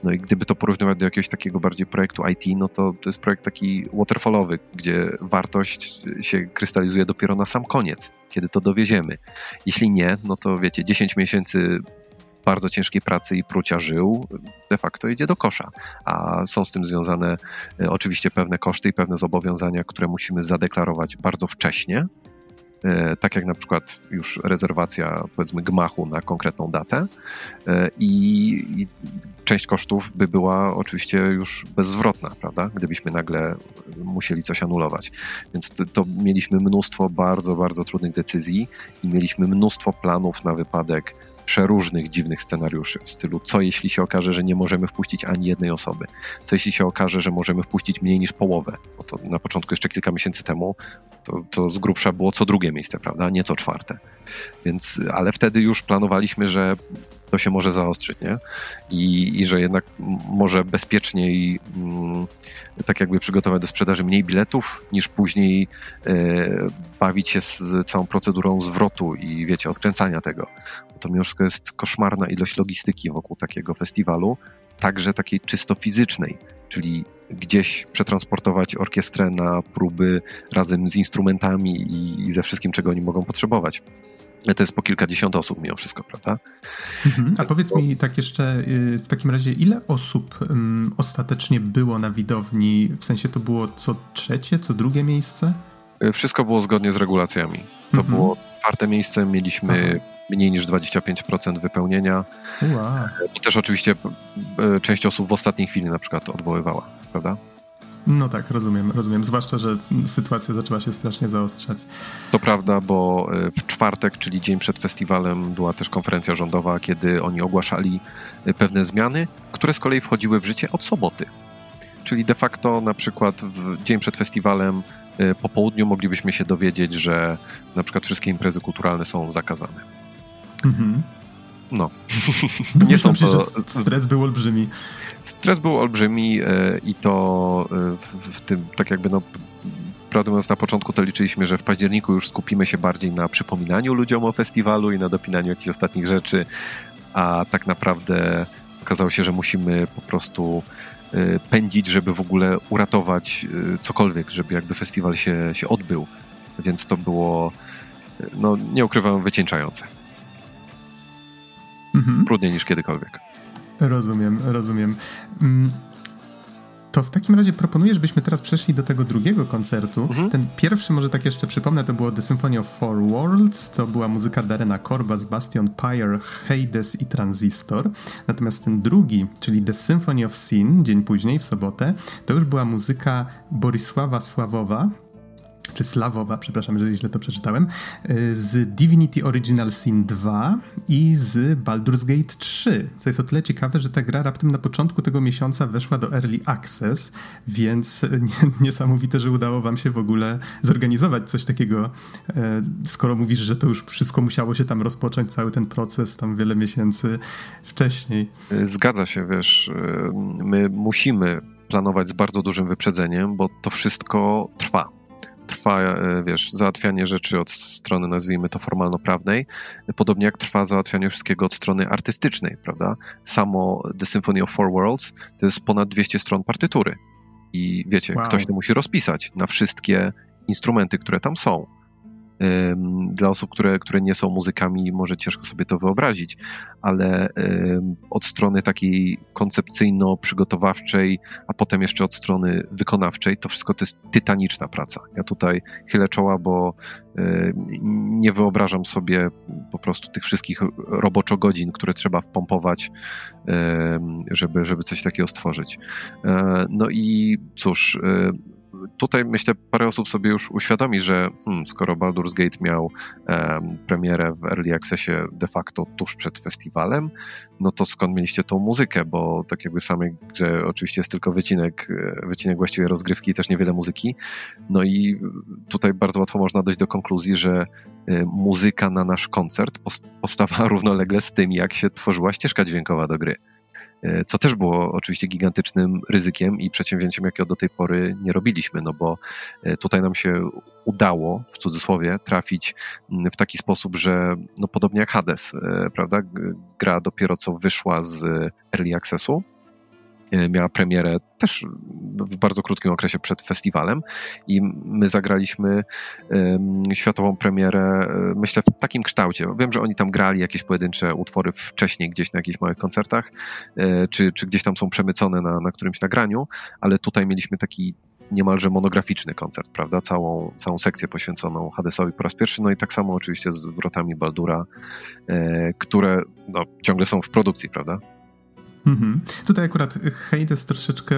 No i gdyby to porównywać do jakiegoś takiego bardziej projektu IT, no to to jest projekt taki waterfallowy, gdzie wartość się krystalizuje dopiero na sam koniec, kiedy to dowieziemy. Jeśli nie, no to wiecie, 10 miesięcy bardzo ciężkiej pracy i prucia żył, de facto idzie do kosza. A są z tym związane e, oczywiście pewne koszty i pewne zobowiązania, które musimy zadeklarować bardzo wcześnie, tak jak na przykład już rezerwacja, powiedzmy, gmachu na konkretną datę e, i, część kosztów by była oczywiście już bezzwrotna, prawda, gdybyśmy nagle musieli coś anulować. Więc to, to mieliśmy mnóstwo bardzo, bardzo trudnych decyzji i mieliśmy mnóstwo planów na wypadek przeróżnych dziwnych scenariuszy w stylu co jeśli się okaże, że nie możemy wpuścić ani jednej osoby, co jeśli się okaże, że możemy wpuścić mniej niż połowę, bo to na początku jeszcze kilka miesięcy temu to, to z grubsza było co drugie miejsce, prawda, nie co czwarte. Więc, ale wtedy już planowaliśmy, że to się może zaostrzyć, nie? I, i że jednak może bezpieczniej mm, tak jakby przygotować do sprzedaży mniej biletów, niż później e, bawić się z całą procedurą zwrotu i wiecie, odkręcania tego. Bo to mimo wszystko jest koszmarna ilość logistyki wokół takiego festiwalu, także takiej czysto fizycznej, czyli gdzieś przetransportować orkiestrę na próby razem z instrumentami i, i ze wszystkim, czego oni mogą potrzebować. To jest po kilkadziesiąt osób mimo wszystko, prawda? Mhm. A powiedz mi tak jeszcze y, w takim razie, ile osób um, ostatecznie było na widowni? W sensie to było co trzecie, co drugie miejsce? Y, wszystko było zgodnie z regulacjami. To mhm. było czwarte miejsce, mieliśmy Aha. mniej niż 25% wypełnienia. Wow. I też oczywiście y, część osób w ostatniej chwili na przykład odwoływała, prawda? No tak, rozumiem, rozumiem. Zwłaszcza, że sytuacja zaczęła się strasznie zaostrzać. To prawda, bo e, w czwartek, czyli dzień przed festiwalem, była też konferencja rządowa, kiedy oni ogłaszali e, pewne zmiany, które z kolei wchodziły w życie od soboty. Czyli de facto na przykład w dzień przed festiwalem e, po południu moglibyśmy się dowiedzieć, że na przykład wszystkie imprezy kulturalne są zakazane. Mhm. No. (laughs) nie są to... stres był olbrzymi. Stres był olbrzymi e, i to e, w, w tym, tak jakby no, prawdę mówiąc, na początku to liczyliśmy, że w październiku już skupimy się bardziej na przypominaniu ludziom o festiwalu i na dopinaniu jakichś ostatnich rzeczy, a tak naprawdę okazało się, że musimy po prostu e, pędzić, żeby w ogóle uratować cokolwiek, żeby jakby festiwal się, się odbył. Więc to było, no nie ukrywam, wycieńczające. Mhm. Trudniej niż kiedykolwiek. Rozumiem, rozumiem. Mm, to w takim razie proponuję, żebyśmy teraz przeszli do tego drugiego koncertu. Mhm. Ten pierwszy, może tak jeszcze przypomnę, to było The Symphony of Four Worlds. To była muzyka Darena Korba z Bastion Pyre, Hades i Transistor. Natomiast ten drugi, czyli The Symphony of Sin, dzień później, w sobotę, to już była muzyka Borisława Sławowa, czy Slawowa, przepraszam, jeżeli źle to przeczytałem, y, z Divinity Original Sin 2 i z Baldur's Gate 3, co jest o tyle ciekawe, że ta gra raptem na początku tego miesiąca weszła do Early Access, więc (laughs) niesamowite, że udało wam się w ogóle zorganizować coś takiego, e, skoro mówisz, że to już wszystko musiało się tam rozpocząć, cały ten proces tam wiele miesięcy wcześniej. Zgadza się, wiesz, y, my musimy planować z bardzo dużym wyprzedzeniem, bo to wszystko trwa trwa, e, wiesz, załatwianie rzeczy od strony, nazwijmy to, formalno-prawnej, podobnie jak trwa załatwianie wszystkiego od strony artystycznej, prawda? Samo The Symphony of Four Worlds to jest ponad 200 stron partytury. I wiecie, wow. ktoś to musi rozpisać na wszystkie instrumenty, które tam są. Dla osób, które, które nie są muzykami, może ciężko sobie to wyobrazić, ale od strony takiej koncepcyjno-przygotowawczej, a potem jeszcze od strony wykonawczej, to wszystko to jest tytaniczna praca. Ja tutaj chylę czoła, bo nie wyobrażam sobie po prostu tych wszystkich roboczo godzin, które trzeba wpompować, żeby, żeby coś takiego stworzyć. E, no i cóż, tutaj myślę, parę osób sobie już uświadomi, że hmm, skoro Baldur's Gate miał um, premierę w Early Accessie de facto tuż przed festiwalem, no to skąd mieliście tą muzykę, bo tak jakby w samej grze oczywiście jest tylko wycinek, e, wycinek właściwie rozgrywki i też niewiele muzyki. No i tutaj bardzo łatwo można dojść do konkluzji, że y, muzyka na nasz koncert powstawała (laughs) równolegle z tym, jak się tworzyła ścieżka dźwiękowa do gry. E, co też było oczywiście gigantycznym ryzykiem i przedsięwzięciem, jakiego do tej pory nie robiliśmy, no bo e, tutaj nam się udało, w cudzysłowie, trafić mm, w taki sposób, że no podobnie jak Hades, e, prawda, gra dopiero co wyszła z Early Accessu, miała premierę też w bardzo krótkim okresie przed festiwalem i my zagraliśmy światową premierę, e, myślę, w takim kształcie. Wiem, że oni tam grali jakieś pojedyncze utwory wcześniej gdzieś na jakichś małych koncertach, e, czy, czy gdzieś tam są przemycone na, na którymś nagraniu, ale tutaj mieliśmy taki niemalże monograficzny koncert, prawda? Całą, całą sekcję poświęconą Hadesowi po raz pierwszy, no i tak samo oczywiście z wrotami Baldura, które no, ciągle są w produkcji, prawda? Mhm. Tutaj akurat Hades troszeczkę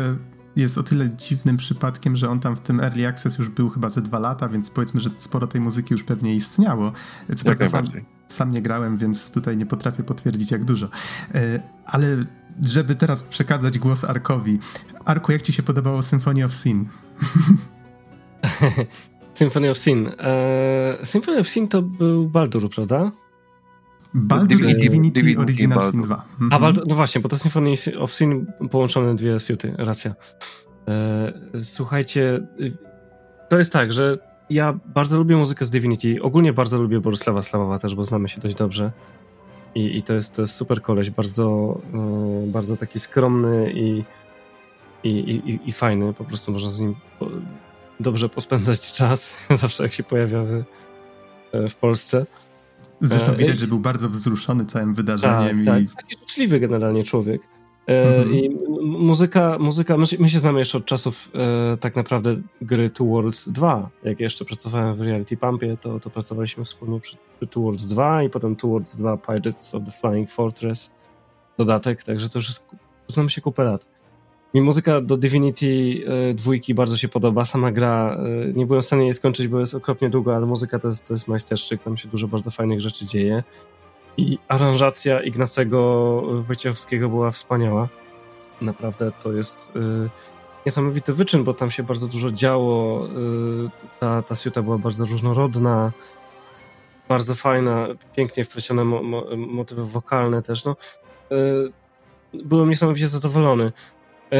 jest o tyle dziwnym przypadkiem, że on tam w tym Early Access już był chyba ze dwa lata, więc powiedzmy, że sporo tej muzyki już pewnie istniało. Co prawda sam, sam nie grałem, więc tutaj nie potrafię potwierdzić jak dużo. E, ale żeby teraz przekazać głos Arkowi. Arku, jak ci się podobało Symphony of Sin? (laughs) Symphony of Sin. Eee, Symphony of Sin to był Baldur, prawda? Baldur i Divinity, Divinity Original Sin 2. Mhm. A Baldur, no właśnie, bo to Symphony of Sin połączone dwie suity, racja. Eee, słuchajcie, to jest tak, że ja bardzo lubię muzykę z Divinity. Ogólnie bardzo lubię Borysława Slawowa też, bo znamy się dość dobrze. I, i to, jest, to jest super koleś, bardzo, yy, bardzo taki skromny i, i, i, i fajny. Po prostu można z nim dobrze pospędzać czas, (laughs) zawsze jak się pojawia w, e, w Polsce. Zresztą e, widać, że był bardzo wzruszony całym wydarzeniem. Tak, i... tak. taki życzliwy generalnie człowiek. E, mhm. I muzyka, muzyka my, my, się znamy jeszcze od czasów e, tak naprawdę gry Two Worlds 2. Jak jeszcze pracowałem w Reality Pumpie, to, to pracowaliśmy wspólnie przy, przy Two Worlds 2 i potem Two Worlds 2 Pirates of the Flying Fortress dodatek, także to już jest, znamy się kupę lat. Mi muzyka do Divinity y, dwójki bardzo się podoba. Sama gra, y, nie byłem w stanie jej skończyć, bo jest okropnie długo, ale muzyka to jest, to jest tam się dużo bardzo fajnych rzeczy dzieje. I aranżacja Ignacego Wojciechowskiego była wspaniała. Naprawdę to jest y, niesamowity wyczyn, bo tam się bardzo dużo działo. Ta, ta siuta była bardzo różnorodna, bardzo fajna, pięknie wplecione mo, mo, motywy wokalne też. No, byłem niesamowicie zadowolony. E,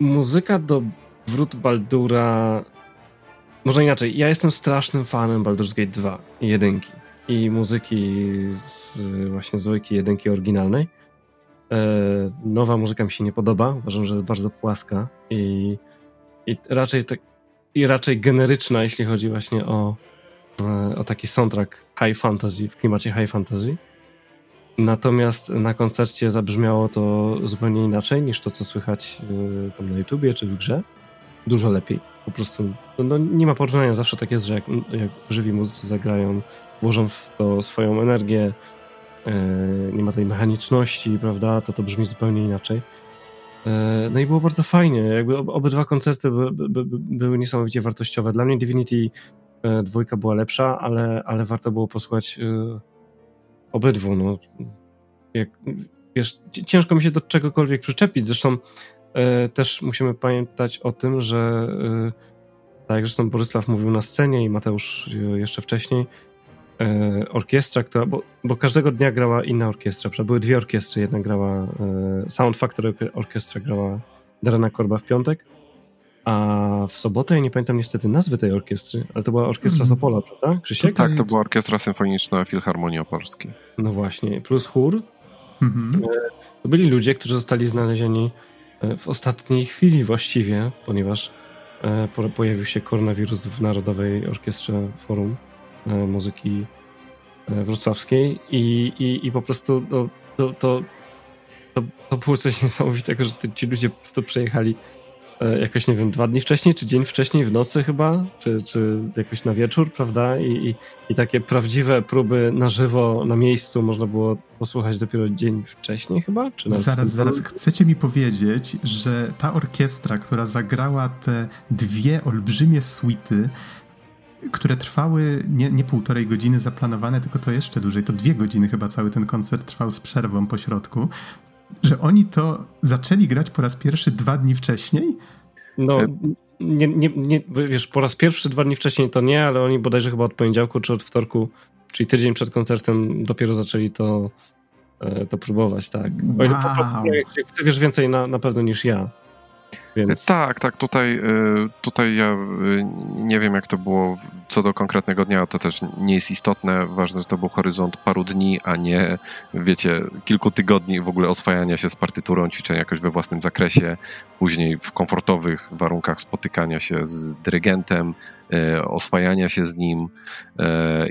muzyka do Wrót Baldura. Może inaczej, ja jestem strasznym fanem Baldur's Gate 2 i jedynki. I muzyki z, właśnie z dwójki jedynki oryginalnej. E, nowa muzyka mi się nie podoba. Uważam, że jest bardzo płaska i, i raczej tak, i raczej generyczna, jeśli chodzi właśnie o, e, o taki soundtrack high fantasy, w klimacie high fantasy. Natomiast na koncercie zabrzmiało to zupełnie inaczej niż to, co słychać y, tam na YouTubie czy w grze. Dużo lepiej. Po prostu no, nie ma porównania. Zawsze tak jest, że jak, jak żywi muzycy zagrają, włożą w to swoją energię, yy, nie ma tej mechaniczności, prawda, to to brzmi zupełnie inaczej. Yy, no i było bardzo fajnie. Jakby ob, obydwa koncerty by, by, by, były niesamowicie wartościowe. Dla mnie Divinity dwójka była lepsza, ale, ale warto było posłuchać obydwu. No. Jak, wiesz, ciężko mi się do czegokolwiek przyczepić. Zresztą e, też musimy pamiętać o tym, że e, tak jak zresztą Borysław mówił na scenie i Mateusz e, jeszcze wcześniej, e, orkiestra, która, bo, bo, każdego dnia grała inna orkiestra, były dwie orkiestry, jedna grała e, Sound Factory Orkiestra grała Darena Korba w piątek, a w sobotę, ja nie pamiętam niestety nazwy tej orkiestry, ale to była orkiestra mm. Opola, prawda, Krzysiek? tak, to była orkiestra symfoniczna Filharmonii Opolskiej. No właśnie, plus chór. Mm-hmm. To byli ludzie, którzy zostali znalezieni e, w ostatniej chwili właściwie, ponieważ e, pojawił się koronawirus w Narodowej Orkiestrze Forum Muzyki Wrocławskiej i, i, i po prostu to, to, to, to, to było coś (laughs) niesamowitego, że ci ludzie po prostu przejechali jakoś, nie wiem, dwa dni wcześniej, czy dzień wcześniej, w nocy chyba, czy, czy jakoś na wieczór, prawda? I, i, I, takie prawdziwe próby na żywo, na miejscu można było posłuchać dopiero dzień wcześniej chyba? Czy zaraz, zaraz. Chcecie mi powiedzieć, że ta orkiestra, która zagrała te dwie olbrzymie suity, które trwały nie, nie półtorej godziny zaplanowane, tylko to jeszcze dłużej, to dwie godziny chyba cały ten koncert trwał z przerwą po środku, że oni to zaczęli grać po raz pierwszy dwa dni wcześniej? No, nie, nie, nie, wiesz, po raz pierwszy dwa dni wcześniej to nie, ale oni bodajże chyba od poniedziałku czy od wtorku, czyli tydzień przed koncertem dopiero zaczęli to, e, to próbować, tak. Wow. Ty wiesz więcej na, na pewno niż ja. Więc... Tak, tak, tutaj, y, tutaj ja y, nie wiem jak to było co do konkretnego dnia, to też nie jest istotne, ważne, że to był horyzont paru dni, a nie, wiecie, kilku tygodni w ogóle oswajania się z partyturą, ćwiczenia jakoś we własnym zakresie, później w komfortowych warunkach spotykania się z dyrygentem, y, oswajania się z nim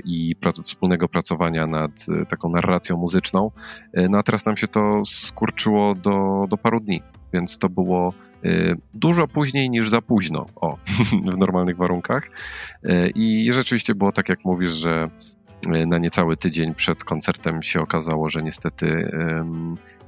i wspólnego pracowania nad taką narracją muzyczną. No a teraz nam się to skurczyło do, do paru dni, więc to było dużo później niż za późno, o, (laughs) w normalnych warunkach. Y, I rzeczywiście było tak, jak mówisz, że y, na niecały tydzień przed koncertem się okazało, że niestety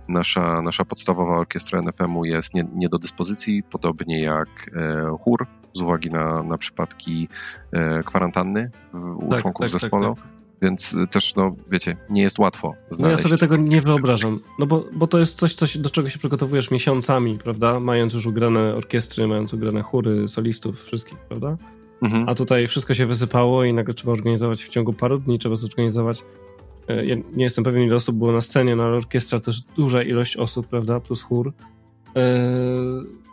nasza, nasza podstawowa orkiestra NFM-u jest nie, nie do dyspozycji, podobnie jak e, chór, z uwagi na, na przypadki e, kwarantanny u tak, członków tak, zespołu. Tak. Więc też, no wiecie, nie jest łatwo znaleźć. No ja sobie tego nie wyobrażam, no bo, bo to jest coś, coś, do czego się przygotowujesz miesiącami, prawda? Mając już ugrane orkiestry, mając ugrane chóry, solistów, wszystkich, prawda? Mhm. A tutaj wszystko się wysypało i nagle trzeba organizować w ciągu paru dni, trzeba zorganizować. E, ja nie jestem pewien, ile osób było na scenie, no ale orkiestra też duża ilość osób, prawda? Plus chór. E,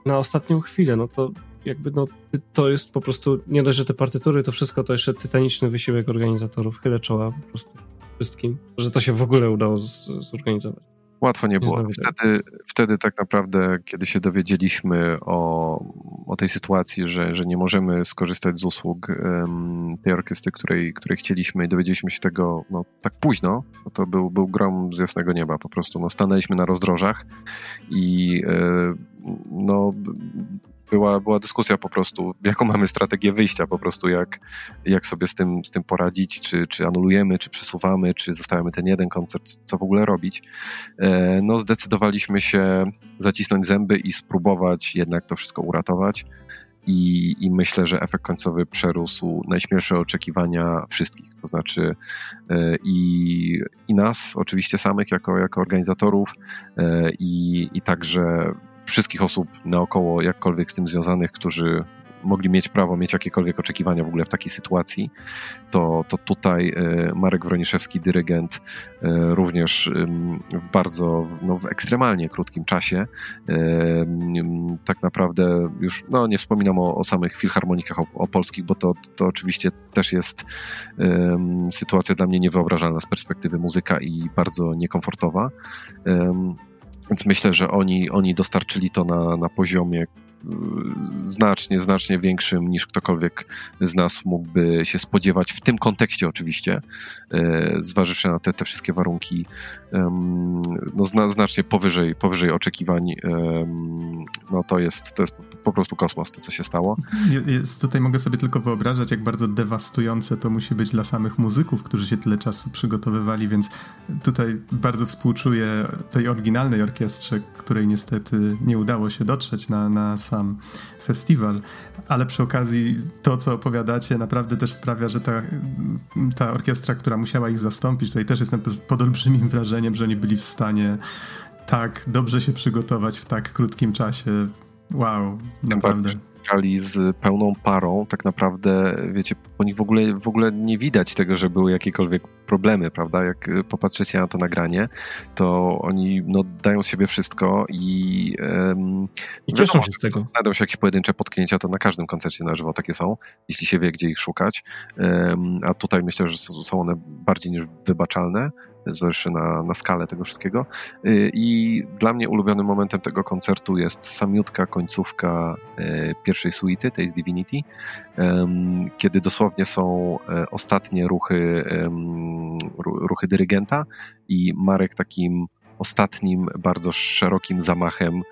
na ostatnią chwilę, no to jakby no, to jest po prostu, nie dość, że te partytury, to wszystko to jeszcze tytaniczny wysiłek organizatorów. Chylę czoła po prostu wszystkim, że to się w ogóle udało z, zorganizować. Łatwo nie było. Wtedy, wtedy tak naprawdę, kiedy się dowiedzieliśmy o, o tej sytuacji, że, że nie możemy skorzystać z usług um, tej orkiestry, której, której chcieliśmy i dowiedzieliśmy się tego no, tak późno, no to był, był grom z jasnego nieba po prostu. No, stanęliśmy na rozdrożach i e, no, była, była dyskusja po prostu, jaką mamy strategię wyjścia, po prostu jak, jak sobie z tym, z tym poradzić, czy, czy anulujemy, czy przesuwamy, czy zostawiamy ten jeden koncert, co w ogóle robić. E, no zdecydowaliśmy się zacisnąć zęby i spróbować jednak to wszystko uratować. I, I, myślę, że efekt końcowy przerósł najśmielsze oczekiwania wszystkich, to znaczy e, i, i nas, oczywiście samych, jako, jako organizatorów, e, i, i także wszystkich osób naokoło, jakkolwiek z tym związanych, którzy mogli mieć prawo mieć jakiekolwiek oczekiwania w ogóle w takiej sytuacji, to, to tutaj e, Marek Wroniszewski, dyrygent, e, również w bardzo, no, w ekstremalnie krótkim czasie, e, tak naprawdę już, no nie wspominam o, o samych filharmonikach o, polskich, bo to, to oczywiście też jest sytuacja dla mnie niewyobrażalna z perspektywy muzyka i bardzo niekomfortowa. Więc myślę, że oni, oni dostarczyli to na, na poziomie znacznie, znacznie większym niż ktokolwiek z nas mógłby się spodziewać, w tym kontekście oczywiście, y, zważywszy na te, te wszystkie warunki, no znacznie powyżej, powyżej oczekiwań, no to jest, to jest po prostu kosmos, to co się stało. Jest, tutaj mogę sobie tylko wyobrażać, jak bardzo dewastujące to musi być dla samych muzyków, którzy się tyle czasu przygotowywali, więc tutaj bardzo współczuję tej oryginalnej orkiestrze, której niestety nie udało się dotrzeć na, na sam festiwal, ale przy okazji to, co opowiadacie, naprawdę też sprawia, że ta, ta orkiestra, która musiała ich zastąpić, tutaj też jestem pod olbrzymim wrażeniem, że oni byli w stanie tak dobrze się przygotować w tak krótkim czasie. Wow, naprawdę grali z pełną parą, tak naprawdę, wiecie, po nich w ogóle, w ogóle nie widać tego, że były jakiekolwiek problemy, prawda? Jak popatrzycie na to nagranie, to oni no, dają z siebie wszystko i, um, I cieszą się z tego. Znajdą się jakieś pojedyncze potknięcia, to na każdym koncercie na żywo takie są, jeśli się wie, gdzie ich szukać. Um, a tutaj myślę, że są one bardziej niż wybaczalne zależy na, na skalę tego wszystkiego. Y, I dla mnie ulubionym momentem tego koncertu jest samiutka końcówka y, pierwszej suity, tej z Divinity, kiedy dosłownie są e, ostatnie ruchy, ruchy dyrygenta i Marek takim ostatnim, bardzo szerokim zamachem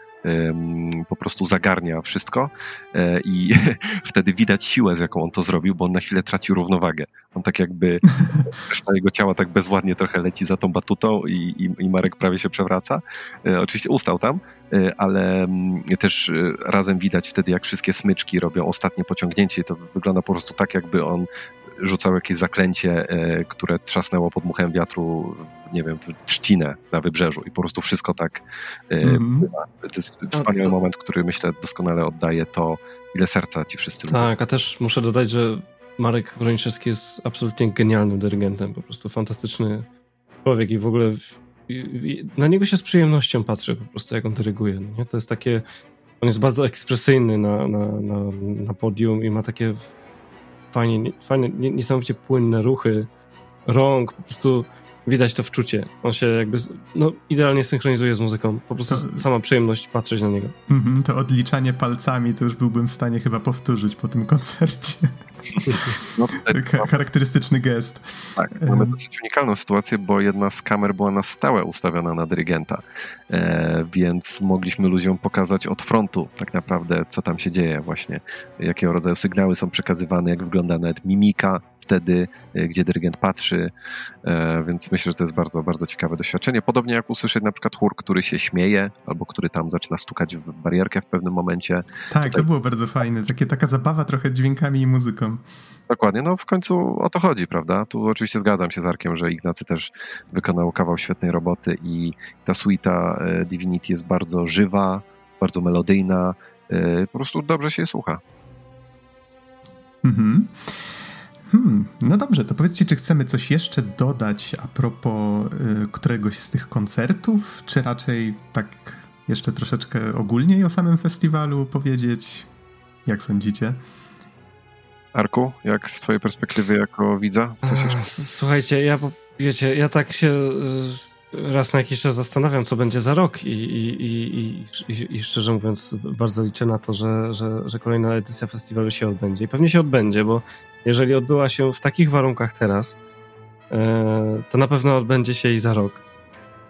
po prostu zagarnia wszystko e, i (laughs) wtedy widać siłę, z jaką on to zrobił, bo on na chwilę traci równowagę. On tak jakby, (laughs) reszta jego ciała tak bezładnie trochę leci za tą batutą i, i, i Marek prawie się przewraca. E, oczywiście ustał tam, e, ale mm, też razem widać wtedy, jak wszystkie smyczki robią ostatnie pociągnięcie. To wygląda po prostu tak, jakby on rzucał jakieś zaklęcie, które trzasnęło pod muchem wiatru nie wiem, trzcinę na wybrzeżu i po prostu wszystko tak mm. To jest wspaniały moment, który myślę doskonale oddaje to, ile serca ci wszyscy lubią. Tak, a też muszę dodać, że Marek Wrończewski jest absolutnie genialnym dyrygentem, po prostu fantastyczny człowiek i w ogóle na niego się z przyjemnością patrzę po prostu, jak on dyryguje. No nie? To jest takie, on jest bardzo ekspresyjny na, na, na, na podium i ma takie fajnie, fajne, niesamowicie płynne ruchy rąk, po prostu Widać to wczucie. On się jakby no, idealnie synchronizuje z muzyką. Po prostu to, sama przyjemność patrzeć na niego. Mm-hmm, to odliczanie palcami to już byłbym w stanie chyba powtórzyć po tym koncercie. No, tak, charakterystyczny gest. Tak, mamy dosyć unikalną sytuację, bo jedna z kamer była na stałe ustawiona na dyrygenta, e, więc mogliśmy ludziom pokazać od frontu tak naprawdę, co tam się dzieje właśnie, jakiego rodzaju sygnały są przekazywane, jak wygląda nawet mimika wtedy, gdzie dyrygent patrzy, więc myślę, że to jest bardzo, bardzo ciekawe doświadczenie. Podobnie jak usłyszeć na przykład chór, który się śmieje, albo który tam zaczyna stukać w barierkę w pewnym momencie. Tak, Tutaj... to było bardzo fajne, Takie, taka zabawa trochę dźwiękami i muzyką. Dokładnie, no w końcu o to chodzi, prawda? Tu oczywiście zgadzam się z Arkiem, że Ignacy też wykonał kawał świetnej roboty i ta suita e, Divinity jest bardzo żywa, bardzo melodyjna, e, po prostu dobrze się słucha. Mhm. Hmm, no dobrze, to powiedzcie, czy chcemy coś jeszcze dodać a propos y, któregoś z tych koncertów, czy raczej tak jeszcze troszeczkę ogólniej o samym festiwalu powiedzieć? Jak sądzicie? Arku, jak z twojej perspektywy jako widza? Coś jeszcze? Słuchajcie, ja wiecie, ja tak się y, raz na jakiś czas zastanawiam, co będzie za rok i, i, i, i, i szczerze mówiąc bardzo liczę na to, że, że, że kolejna edycja festiwalu się odbędzie. I pewnie się odbędzie, bo jeżeli odbyła się w takich warunkach teraz, e, to na pewno odbędzie się i za rok.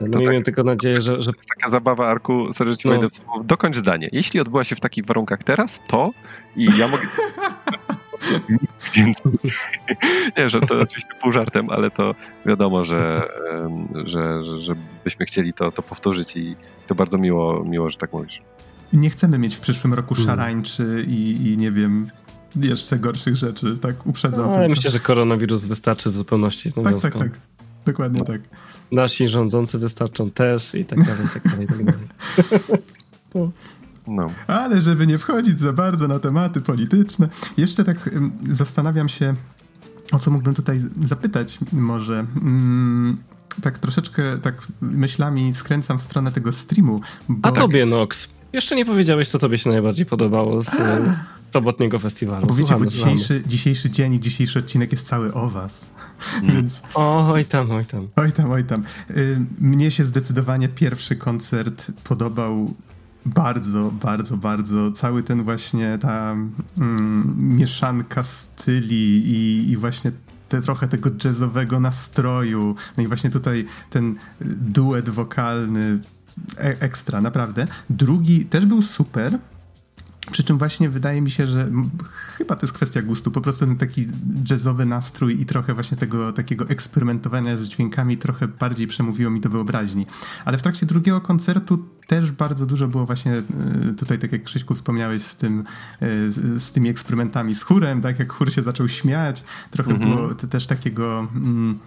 No to miejmy tak, tylko nadzieję, że, że... Taka zabawa, Arku, sorry, ci no. dokończ zdanie. Jeśli odbyła się w takich warunkach teraz, to i ja mogę... (laughs) Więc, nie, że to oczywiście pół żartem, ale to wiadomo, że, że, że, że byśmy chcieli to, to powtórzyć i to bardzo miło, miło, że tak mówisz. Nie chcemy mieć w przyszłym roku mm. szarańczy i, i nie wiem, jeszcze gorszych rzeczy, tak? Uprzedzam. No, ale myślę, że koronawirus wystarczy w zupełności z Tak, tak, tak. Dokładnie no. tak. Nasi rządzący wystarczą też i tak dalej, i tak dalej, i tak dalej. (laughs) No. Ale żeby nie wchodzić za bardzo na tematy polityczne, jeszcze tak zastanawiam się, o co mógłbym tutaj zapytać może. Mm, tak troszeczkę tak myślami skręcam w stronę tego streamu. Bo... A tobie, Nox. Jeszcze nie powiedziałeś, co tobie się najbardziej podobało z sobotniego festiwalu. Bo wiecie, bo dzisiejszy, dzisiejszy dzień i dzisiejszy odcinek jest cały o was. Mm. Więc... oj tam, oj tam. Oj tam, oj tam. Y, mnie się zdecydowanie pierwszy koncert podobał bardzo, bardzo, bardzo. Cały ten właśnie ta mm, mieszanka styli i, i właśnie te, trochę tego jazzowego nastroju. No i właśnie tutaj ten duet wokalny e ekstra, naprawdę. Drugi też był super, przy czym właśnie wydaje mi się, że chyba to jest kwestia gustu, po prostu ten taki jazzowy nastrój i trochę właśnie tego takiego eksperymentowania z dźwiękami trochę bardziej przemówiło mi do wyobraźni. Ale w trakcie drugiego koncertu też bardzo dużo było właśnie e, tutaj, tak jak Krzyśku wspomniałeś, z, tym, e, z tymi eksperymentami z chórem, tak jak chór się zaczął śmiać, trochę mhm. było też takiego mm,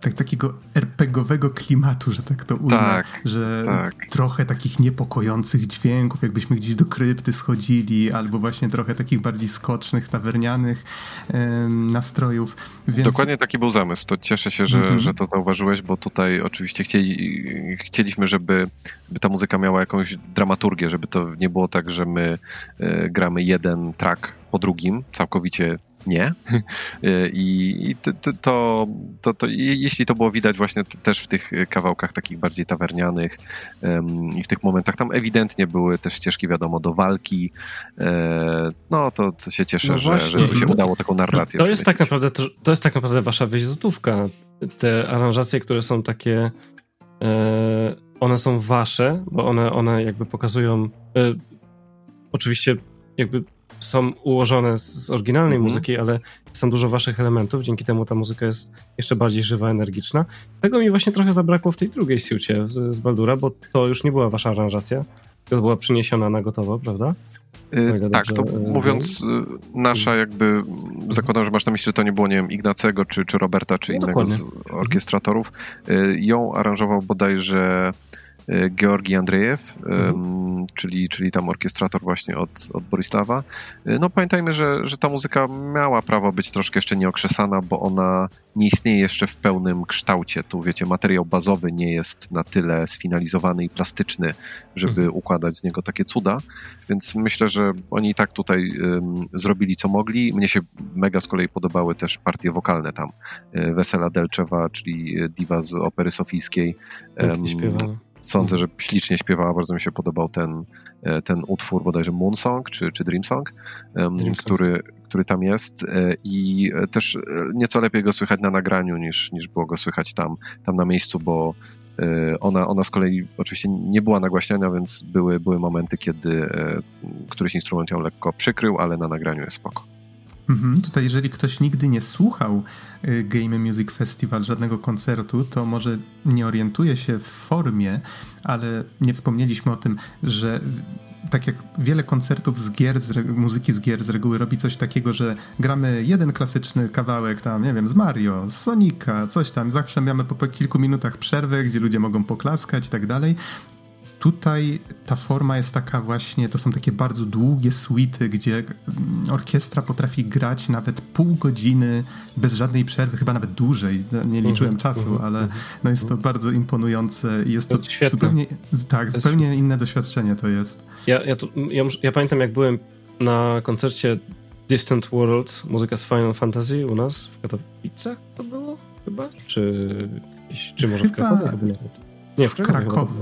tak, takiego RPGowego klimatu, że tak to ujmę, tak, że tak. trochę takich niepokojących dźwięków, jakbyśmy gdzieś do krypty schodzili, albo właśnie trochę takich bardziej skocznych, tawernianych em, nastrojów. Więc... Dokładnie taki był zamysł. To cieszę się, że, -hmm. że to zauważyłeś, bo tutaj oczywiście chcieli, chcieliśmy, żeby, żeby ta muzyka miała jakąś dramaturgię, żeby to nie było tak, że my e, gramy jeden track po drugim, całkowicie nie. (laughs) I to, to, to, to, jeśli to było widać właśnie też w tych kawałkach takich bardziej tawernianych um, i w tych momentach, tam ewidentnie były też ścieżki, wiadomo, do walki. E, no to, to się cieszę, no że, że się udało taką narrację. To jest, tak naprawdę, to, to jest tak naprawdę wasza wizytówka. Te aranżacje, które są takie, e, one są wasze, bo one, one jakby pokazują e, oczywiście jakby są ułożone z, oryginalnej mhm. muzyki, ale są dużo waszych elementów, dzięki temu ta muzyka jest jeszcze bardziej żywa, energiczna. Tego mi właśnie trochę zabrakło w tej drugiej siucie z, Baldura, bo to już nie była wasza aranżacja, to była przyniesiona na gotowo, prawda? Yy, tak, to yy, mówiąc yy, nasza jakby, zakładam, że masz na myśli, że to nie było, nie wiem, Ignacego, czy, czy Roberta, czy no, innego dokładnie. z orkiestratorów. Y, ją aranżował bodajże E, Georgi Andrzejew, mhm. czyli, czyli tam orkiestrator właśnie od, od Borislawa. E, no pamiętajmy, że, że ta muzyka miała prawo być troszkę jeszcze nieokrzesana, bo ona nie istnieje jeszcze w pełnym kształcie. Tu wiecie, materiał bazowy nie jest na tyle sfinalizowany i plastyczny, żeby mhm. układać z niego takie cuda, więc myślę, że oni i tak tutaj um, zrobili co mogli. Mnie się mega z kolei podobały też partie wokalne tam. E, Wesela Delczewa, czyli diwa z opery sofijskiej. Um, śpiewa Sądzę, że ślicznie śpiewała, bardzo mi się podobał ten, e, ten utwór, bodajże Moon Song czy, czy Dream Song, Dream który, który tam jest e, i e, też nieco lepiej go słychać na nagraniu niż, niż było go słychać tam, tam na miejscu, bo ona, ona z kolei oczywiście nie była nagłaśniana, więc były, były momenty, kiedy któryś instrument ją lekko przykrył, ale na nagraniu jest spoko. Mhm. Tutaj, jeżeli ktoś nigdy nie słuchał y, Game Music Festival, żadnego koncertu, to może nie orientuje się w formie, ale nie wspomnieliśmy o tym, że tak jak wiele koncertów z gier, z muzyki z gier z reguły robi coś takiego, że gramy jeden klasyczny kawałek tam, nie wiem, z Mario, z Sonika, coś tam. Zawsze mamy po kilku minutach przerwę, gdzie ludzie mogą poklaskać i tak dalej. Tutaj ta forma jest taka właśnie, to są takie bardzo długie suity, gdzie mm, orkiestra potrafi grać nawet pół godziny bez żadnej przerwy, chyba nawet dłużej. Nie liczyłem mhm, czasu, mhm, ale mhm. no jest to bardzo imponujące i jest to, to zupełnie, tak, zupełnie inne doświadczenie to jest. Ja, ja, tu, ja, ja pamiętam, jak byłem na koncercie Distant Worlds, muzyka z Final Fantasy u nas w Katowicach to było chyba? Czy, czy może chyba... w Krakowie? Nie, w, w Krakowie.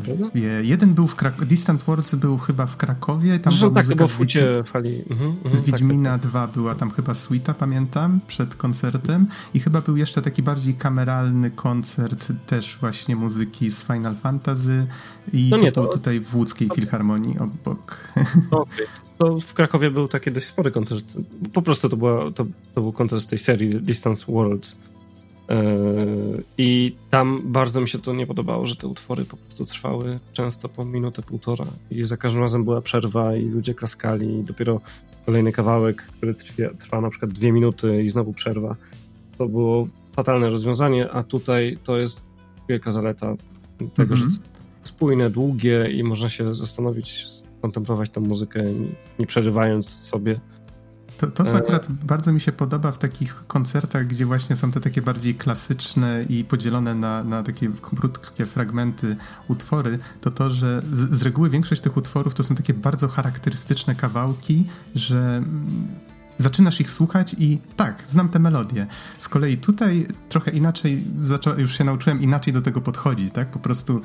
Jeden był w Krakowie. Distant Worlds był chyba w Krakowie. Tam Zresztą tak, to było w Wiedź... fali. Mhm, mhm, z Wiedźmina tak, tak, 2 była tam chyba suita, pamiętam, przed koncertem. I chyba był jeszcze taki bardziej kameralny koncert też właśnie muzyki z Final Fantasy. I no to, nie, to było tutaj w Łódzkiej Filharmonii obok. Okay. To w Krakowie był taki dość spory koncert. Po prostu to, była, to, to był koncert z tej serii Distant Worlds. Yy, I tam bardzo mi się to nie podobało, że te utwory po prostu trwały często po minutę, półtora i za każdym razem była przerwa i ludzie klaskali i dopiero kolejny kawałek, który trwa, trwa na przykład dwie minuty i znowu przerwa. To było fatalne rozwiązanie, a tutaj to jest wielka zaleta tego, mm-hmm. że mhm. spójne, długie i można się zastanowić, kontemplować tę muzykę, nie przerywając sobie to, to, co e, akurat bardzo mi się podoba w takich koncertach, gdzie właśnie są te takie bardziej klasyczne i podzielone na, na takie krótkie fragmenty utwory, to to, że z, z reguły większość tych utworów to są takie bardzo charakterystyczne kawałki, że mm, zaczynasz ich słuchać i tak, znam tę melodię. Z kolei tutaj trochę inaczej, już się nauczyłem inaczej do tego podchodzić, tak? Po prostu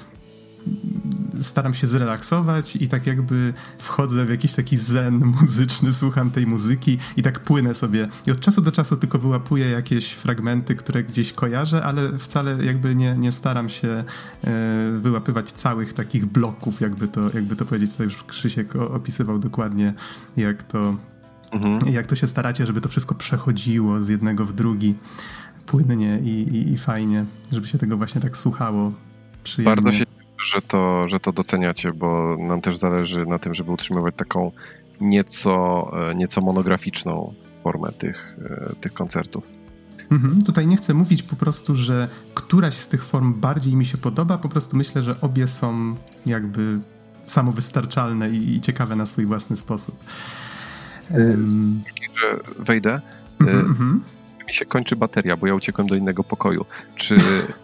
staram się zrelaksować i tak jakby wchodzę w jakiś taki zen (laughs) muzyczny, słucham tej muzyki i tak płynę sobie. I od czasu do czasu tylko wyłapuję jakieś fragmenty, które gdzieś kojarzę, ale wcale jakby nie, nie staram się e, wyłapywać całych takich bloków, jakby to, jakby to powiedzieć. Tutaj już Krzysiek opisywał dokładnie, jak to, mhm. jak to się staracie, żeby to wszystko przechodziło z jednego w drugi płynnie i, i, i fajnie, żeby się tego właśnie tak słuchało przyjemnie. Bardzo się że to, że to doceniacie, bo nam też zależy na tym, żeby utrzymywać taką nieco, e, nieco monograficzną formę tych, e, tych koncertów. Mhm. Tutaj nie chcę mówić po prostu, że któraś z tych form bardziej mi się podoba, po prostu myślę, że obie są jakby samowystarczalne i, i ciekawe na swój własny sposób. Um... Że wejdę. Mhm, mhm, mi się kończy bateria, bo ja uciekłem do innego pokoju. Czy (laughs)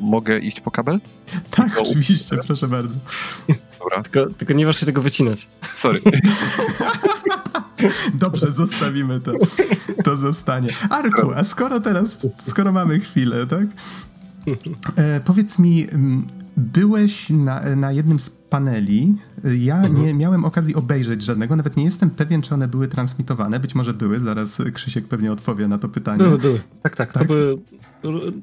mogę iść po kabel? Tak, Tylko oczywiście, proszę bardzo. Dobra. Tylko, tylko nie masz się tego wycinać. Sorry. (laughs) Dobrze, zostawimy to. To zostanie. Arku, a skoro teraz, skoro mamy chwilę, tak? E, powiedz mi, mm, byłeś na, na jednym z paneli. Ja mhm. nie miałem okazji obejrzeć żadnego, nawet nie jestem pewien, czy one były transmitowane. Być może były, zaraz Krzysiek pewnie odpowie na to pytanie. Były, były. Tak, tak. tak? To były,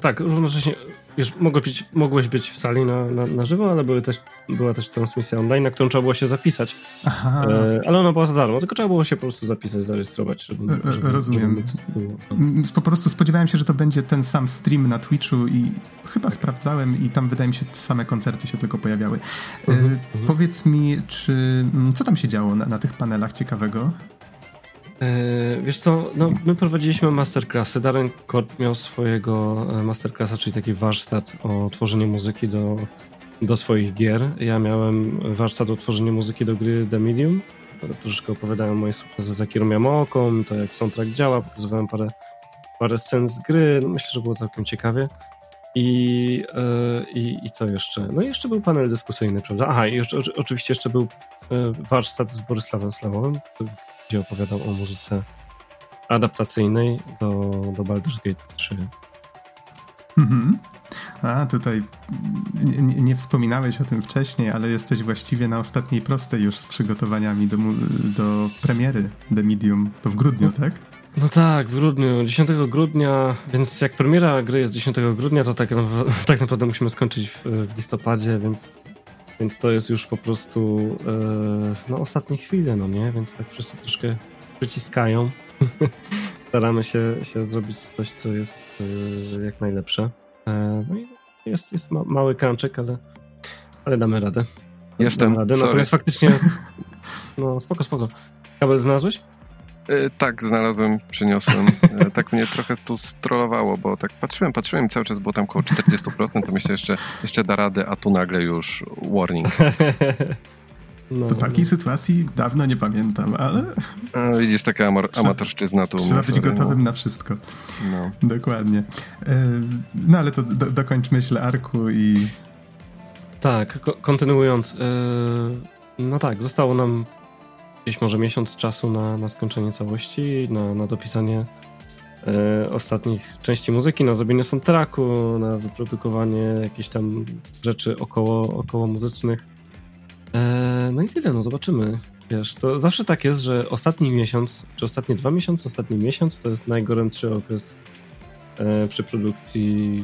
tak, równocześnie Wiesz, mogłeś być, mogłeś być w sali na, na, na żywo, ale były też, była też transmisja online, na którą trzeba było się zapisać. Aha. E, ale ona była za darmo, tylko trzeba było się po prostu zapisać, zarejestrować. Żeby, e, żeby, Rozumiem. Żeby po prostu spodziewałem się, że to będzie ten sam stream na Twitchu i chyba tak. sprawdzałem i tam wydaje mi się same koncerty się tylko pojawiały. E, uh -huh, uh -huh. Powiedz mi, czy co tam się działo na, na tych panelach ciekawego? E, wiesz co, no, my prowadziliśmy masterclassy. Darren Kort miał swojego e, masterclassa, czyli taki warsztat o tworzeniu muzyki do, do swoich gier. Ja miałem warsztat o tworzeniu muzyki do gry The Medium. Troszeczkę opowiadałem o mojej sukcesy z Akirą Yamaoką, to jak soundtrack działa, pokazywałem parę, parę scen z gry. No, myślę, że było całkiem ciekawie. I, yy, i, I co jeszcze? No i jeszcze był panel dyskusyjny, prawda? Aha, i oczywiście jeszcze był warsztat z Borysławem Slawowym, gdzie opowiadał o muzyce adaptacyjnej do, do Baldur's Gate 3. Mhm. A tutaj nie, nie, wspominałeś o tym wcześniej, ale jesteś właściwie na ostatniej prostej już z przygotowaniami do, do premiery The Medium. To w grudniu, no, tak? No tak, w grudniu, 10 grudnia, więc jak premiera gry jest 10 grudnia, to tak, (laughs) tak naprawdę musimy skończyć w, w listopadzie, więc więc to jest już po prostu e, no, ostatnie chwile, no nie? Więc tak wszyscy troszkę przyciskają. (laughs) staramy się, się zrobić coś, co jest y, jak najlepsze. E, no i jest, jest ma, mały krączek, ale, ale damy radę. Jestem. Damy radę. Natomiast faktycznie. (laughs) No, spoko, spoko. Kabel znalazłeś? E, tak, znalazłem, przyniosłem. E, tak mnie trochę tu strollowało, bo tak patrzyłem, patrzyłem i cały czas było tam około 40%, to myślę jeszcze, jeszcze da radę, a tu nagle już warning. (laughs) No, to takiej no. sytuacji dawno nie pamiętam, ale... A, widzisz, taka amor, amatorszczyzna tu. Trzeba być gotowym no. na wszystko. No. Dokładnie. E, no ale to do, dokończ myśl Arku i... Tak, kontynuując. no tak, zostało nam gdzieś może miesiąc czasu na, na skończenie całości, na, na dopisanie e, ostatnich części muzyki, na zrobienie soundtracku, na wyprodukowanie jakichś tam rzeczy około, około muzycznych. E, no i tyle, no zobaczymy. Wiesz, to zawsze tak jest, że ostatni miesiąc, czy ostatnie dwa miesiące, ostatni miesiąc to jest najgorętszy okres e, przy produkcji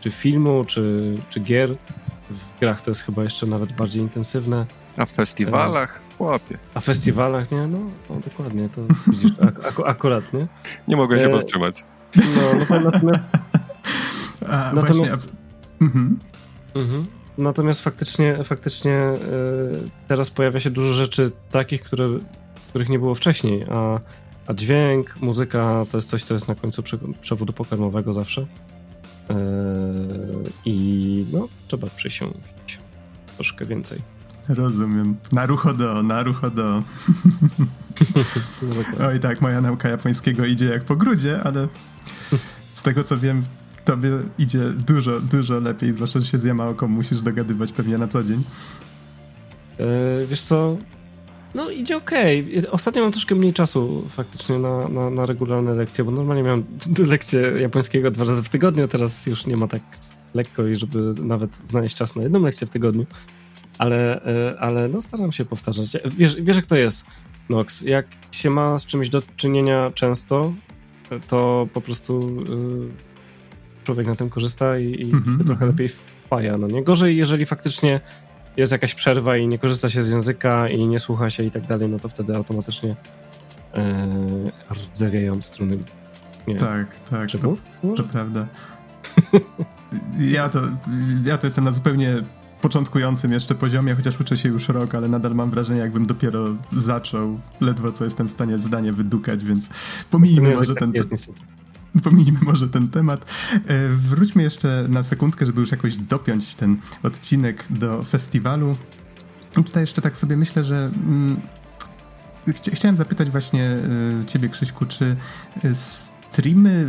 czy filmu, czy, czy gier. W grach to jest chyba jeszcze nawet bardziej intensywne. A w festiwalach? Chłopie. A w festiwalach, nie? No, no dokładnie, to widzisz, ak ak akurat, nie? Nie mogłem się e... powstrzymać. No, no to natomiast... A, natomiast... Właśnie, mhm. Mhm. Natomiast faktycznie, faktycznie e, teraz pojawia się dużo rzeczy takich, które, których nie było wcześniej, a, a dźwięk, muzyka to jest coś, co jest na końcu przewodu pokarmowego zawsze. E, I no, trzeba przysiąść troszkę więcej. Rozumiem. Naruchodo, naruchodo. (laughs) Oj tak, moja nauka japońskiego idzie jak po grudzie, ale z tego co wiem, tobie idzie dużo, dużo lepiej, zwłaszcza, że się z Yamaoką musisz dogadywać pewnie na co dzień. Yy, wiesz co, no idzie okej. Okay. Ostatnio mam troszkę mniej czasu faktycznie na, na, na regularne lekcje, bo normalnie miałem (laughs) lekcję japońskiego dwa razy w tygodniu, teraz już nie ma tak lekko i żeby nawet znaleźć czas na jedną lekcję w tygodniu. Ale, yy, ale no staram się powtarzać. Wiesz, wiesz jak to jest, Nox, jak się ma z czymś do czynienia często, to po prostu yy, człowiek na tym korzysta i, i mm-hmm. trochę lepiej wpaja. No nie gorzej, jeżeli faktycznie jest jakaś przerwa i nie korzysta się z języka i nie słucha się i tak dalej, no to wtedy automatycznie e, rdzewiają struny. Nie tak, tak, to, to prawda. (laughs) ja, to, ja to jestem na zupełnie początkującym jeszcze poziomie, chociaż uczę się już rok, ale nadal mam wrażenie, jakbym dopiero zaczął. Ledwo co jestem w stanie zdanie wydukać, więc pomijmy może ten... Jest, pomijmy może ten temat. E, wróćmy jeszcze na sekundkę, żeby już jakoś dopiąć ten odcinek do festiwalu. I tutaj jeszcze tak sobie myślę, że mm, chciałem zapytać właśnie e, ciebie, Krzyśku, czy e, streamy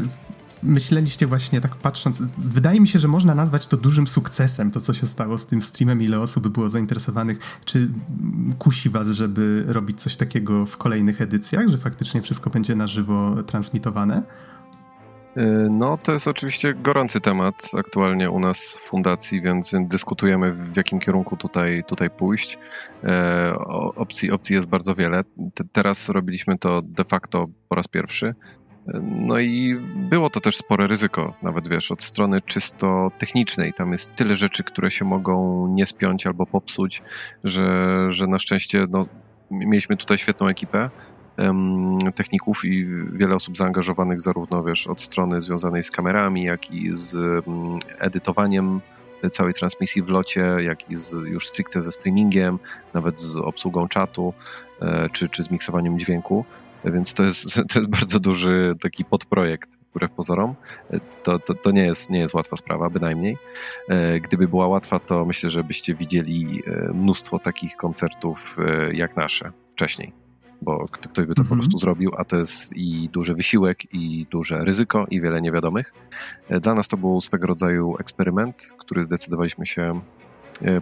myśleliście właśnie tak patrząc, wydaje mi się, że można nazwać to dużym sukcesem, to co się stało z tym streamem, ile osób było zainteresowanych. Czy kusi was, żeby robić coś takiego w kolejnych edycjach, że faktycznie wszystko będzie na żywo transmitowane? Y, no, to jest oczywiście gorący temat aktualnie u nas w fundacji, więc dyskutujemy w jakim kierunku tutaj, tutaj pójść. E, opcji, opcji jest bardzo wiele. teraz robiliśmy to de facto po raz pierwszy. No i było to też spore ryzyko, nawet wiesz, od strony czysto technicznej. Tam jest tyle rzeczy, które się mogą nie spiąć albo popsuć, że, że na szczęście no, mieliśmy tutaj świetną ekipę techników i wiele osób zaangażowanych zarówno wiesz, od strony związanej z kamerami, jak i z edytowaniem całej transmisji w locie, jak i z, już stricte ze streamingiem, nawet z obsługą czatu, e, czy, czy z miksowaniem dźwięku. Więc to jest, (laughs) to jest bardzo duży taki podprojekt, wbrew pozorom. E, to, to, to nie, jest, nie jest łatwa sprawa, bynajmniej. E, gdyby była łatwa, to myślę, że byście widzieli mnóstwo takich koncertów jak nasze wcześniej bo ktoś by to po mhm. prostu zrobił, a to jest i duży wysiłek, i duże ryzyko, i wiele niewiadomych. E, dla nas to był swego rodzaju eksperyment, który zdecydowaliśmy się e,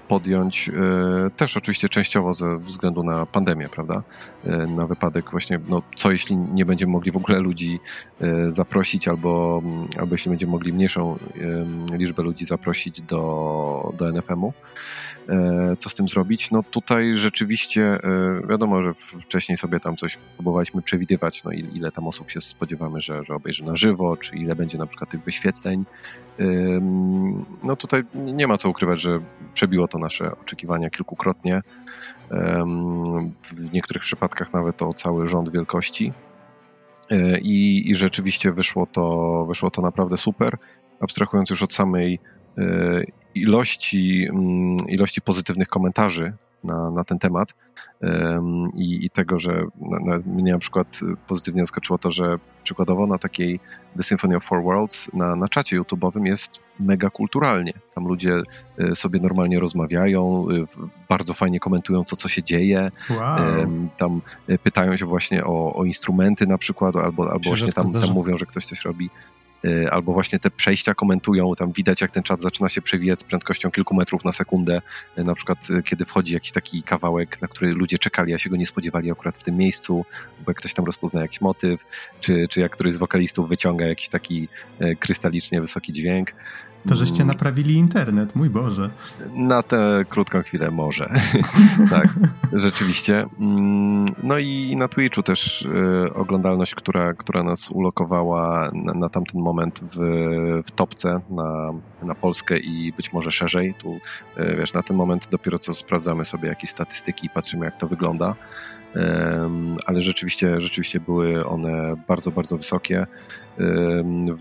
podjąć, e, też oczywiście częściowo ze względu na pandemię, prawda? Na wypadek właśnie, no co jeśli nie będziemy mogli w ogóle ludzi zaprosić, albo, albo jeśli będziemy mogli mniejszą liczbę ludzi zaprosić do, do NFM-u. E, co z tym zrobić. No tutaj rzeczywiście e, wiadomo, że wcześniej sobie tam coś próbowaliśmy przewidywać, no ile tam osób się spodziewamy, że, że obejrzy na żywo, czy ile będzie na przykład tych wyświetleń. No tutaj nie ma co ukrywać, że przebiło to nasze oczekiwania kilkukrotnie. W niektórych przypadkach nawet o cały rząd wielkości. i, i rzeczywiście wyszło to, wyszło to naprawdę super. Abstrahując już od samej ilości, mm, ilości pozytywnych komentarzy na, na ten temat i, i tego, że na, na, mnie na przykład pozytywnie zaskoczyło to, że przykładowo na takiej The Symphony of Four Worlds na, na czacie YouTube'owym jest mega kulturalnie. Tam ludzie e, sobie normalnie rozmawiają, e, bardzo fajnie komentują to, co się dzieje. Wow. Tam e, pytają się właśnie o, o instrumenty na przykład, albo, albo właśnie tam, tam mówią, że ktoś coś robi. Y, albo właśnie te przejścia komentują, tam widać jak ten czat zaczyna się przewijać z prędkością kilku metrów na sekundę, y, na przykład y, kiedy wchodzi jakiś taki kawałek, na który ludzie czekali, a się go nie spodziewali akurat w tym miejscu, bo jak ktoś tam rozpozna jakiś motyw, czy, czy jak któryś z wokalistów wyciąga jakiś taki krystalicznie wysoki dźwięk, to żeście naprawili internet, mój Boże. Na tę krótką chwilę może. (laughs) tak, rzeczywiście. Mm, no i na Twitchu też y, oglądalność, która, która nas ulokowała na, na tamten moment w, w topce na, na Polskę i być może szerzej. Tu, y, wiesz, na ten moment dopiero co sprawdzamy sobie jakieś statystyki i patrzymy, jak to wygląda ale rzeczywiście, rzeczywiście były one bardzo, bardzo wysokie.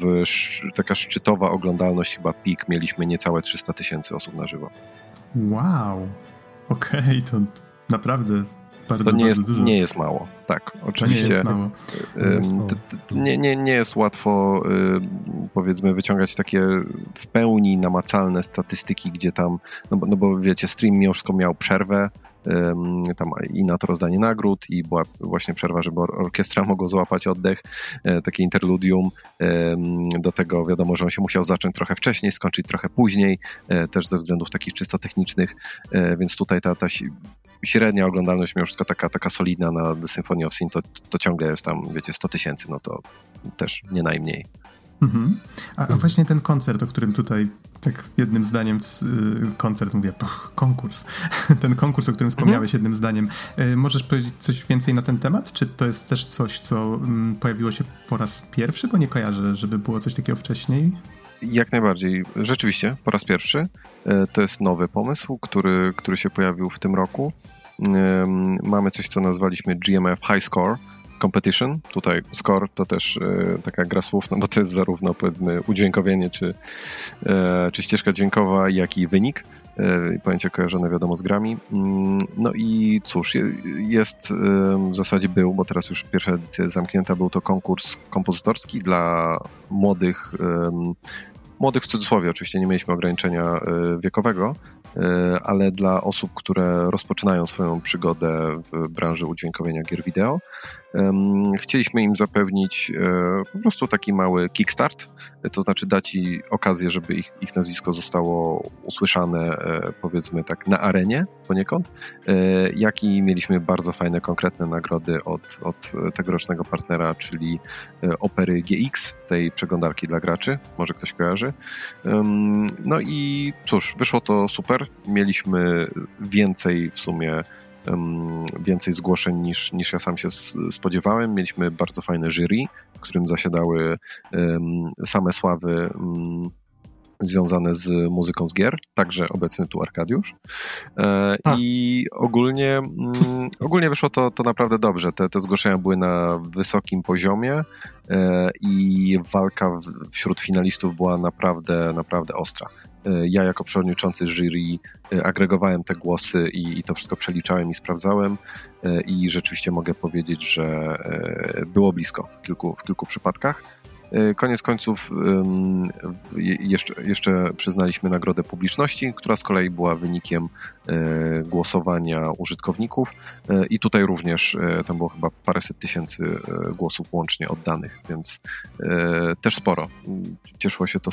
W, taka szczytowa oglądalność, chyba pik, mieliśmy niecałe 300 tysięcy osób na żywo. Wow, okej, okay, to naprawdę bardzo, to nie jest, dużo. Nie jest mało, tak, oczywiście. Nie jest mało. Nie, nie, nie jest łatwo, powiedzmy, wyciągać takie w pełni namacalne statystyki, gdzie tam, no bo, no bo wiecie, stream Miążko miał przerwę, tam i na to rozdanie nagród i była właśnie przerwa, żeby orkiestra (laughs) mogła złapać oddech, e, takie interludium. Do tego wiadomo, że on się musiał zacząć trochę wcześniej, skończyć trochę później, e, też ze względów takich czysto technicznych, e, więc tutaj ta, ta średnia oglądalność mimo wszystko taka, taka solidna na The Symphony of Sin to, to ciągle jest tam, wiecie, 100 tysięcy, no to też nie najmniej. Mhm. A, a, właśnie ten koncert, o którym tutaj tak jednym zdaniem y, koncert, mówię, puch, konkurs. (laughs) Ten konkurs, o którym wspomniałeś mhm. jednym zdaniem. Y, możesz powiedzieć coś więcej na ten temat? Czy to jest też coś, co mm, pojawiło się po raz pierwszy? Bo nie kojarzę, żeby było coś takiego wcześniej. Jak najbardziej. Rzeczywiście, po raz pierwszy. Y, to jest nowy pomysł, który, który się pojawił w tym roku. Mamy coś, co nazwaliśmy GMF High Score, competition. Tutaj score to też e, taka gra słów, no bo to jest zarówno powiedzmy udźwiękowienie czy, e, czy ścieżka dźwiękowa, jak i wynik. E, pojęcie kojarzone wiadomo z grami. Mm, no i cóż, jest w zasadzie był, bo teraz już pierwsza edycja zamknięta, był to konkurs kompozytorski dla młodych młodych w cudzysłowie, oczywiście nie mieliśmy ograniczenia wiekowego, ale dla osób, które rozpoczynają swoją przygodę w branży udźwiękowienia gier wideo, chcieliśmy im zapewnić e, po prostu taki mały kickstart, to znaczy dać im okazję, żeby ich, ich nazwisko zostało usłyszane, powiedzmy tak, na arenie poniekąd, jak i mieliśmy bardzo fajne, konkretne nagrody od, od tegorocznego partnera, czyli Opery GX, tej przeglądarki dla graczy, może ktoś kojarzy, no i cóż, wyszło to super. Mieliśmy więcej w sumie więcej zgłoszeń niż, niż ja sam się spodziewałem. Mieliśmy bardzo fajne jury, w którym zasiadały same sławy związane z muzyką z gier, także obecny tu Arkadiusz. E, I ogólnie, ogólnie wyszło to, to naprawdę dobrze. Te, te zgłoszenia były na wysokim poziomie e, i walka wśród finalistów była naprawdę, naprawdę ostra. E, ja jako przewodniczący jury agregowałem te głosy i, i to wszystko przeliczałem i sprawdzałem i rzeczywiście mogę powiedzieć, że było blisko w kilku, w kilku przypadkach. E, koniec końców jeszcze, jeszcze przyznaliśmy nagrodę publiczności, która z kolei była wynikiem e, głosowania użytkowników e, i tutaj również tam było chyba paręset tysięcy głosów łącznie oddanych, więc też sporo. Cieszyło się to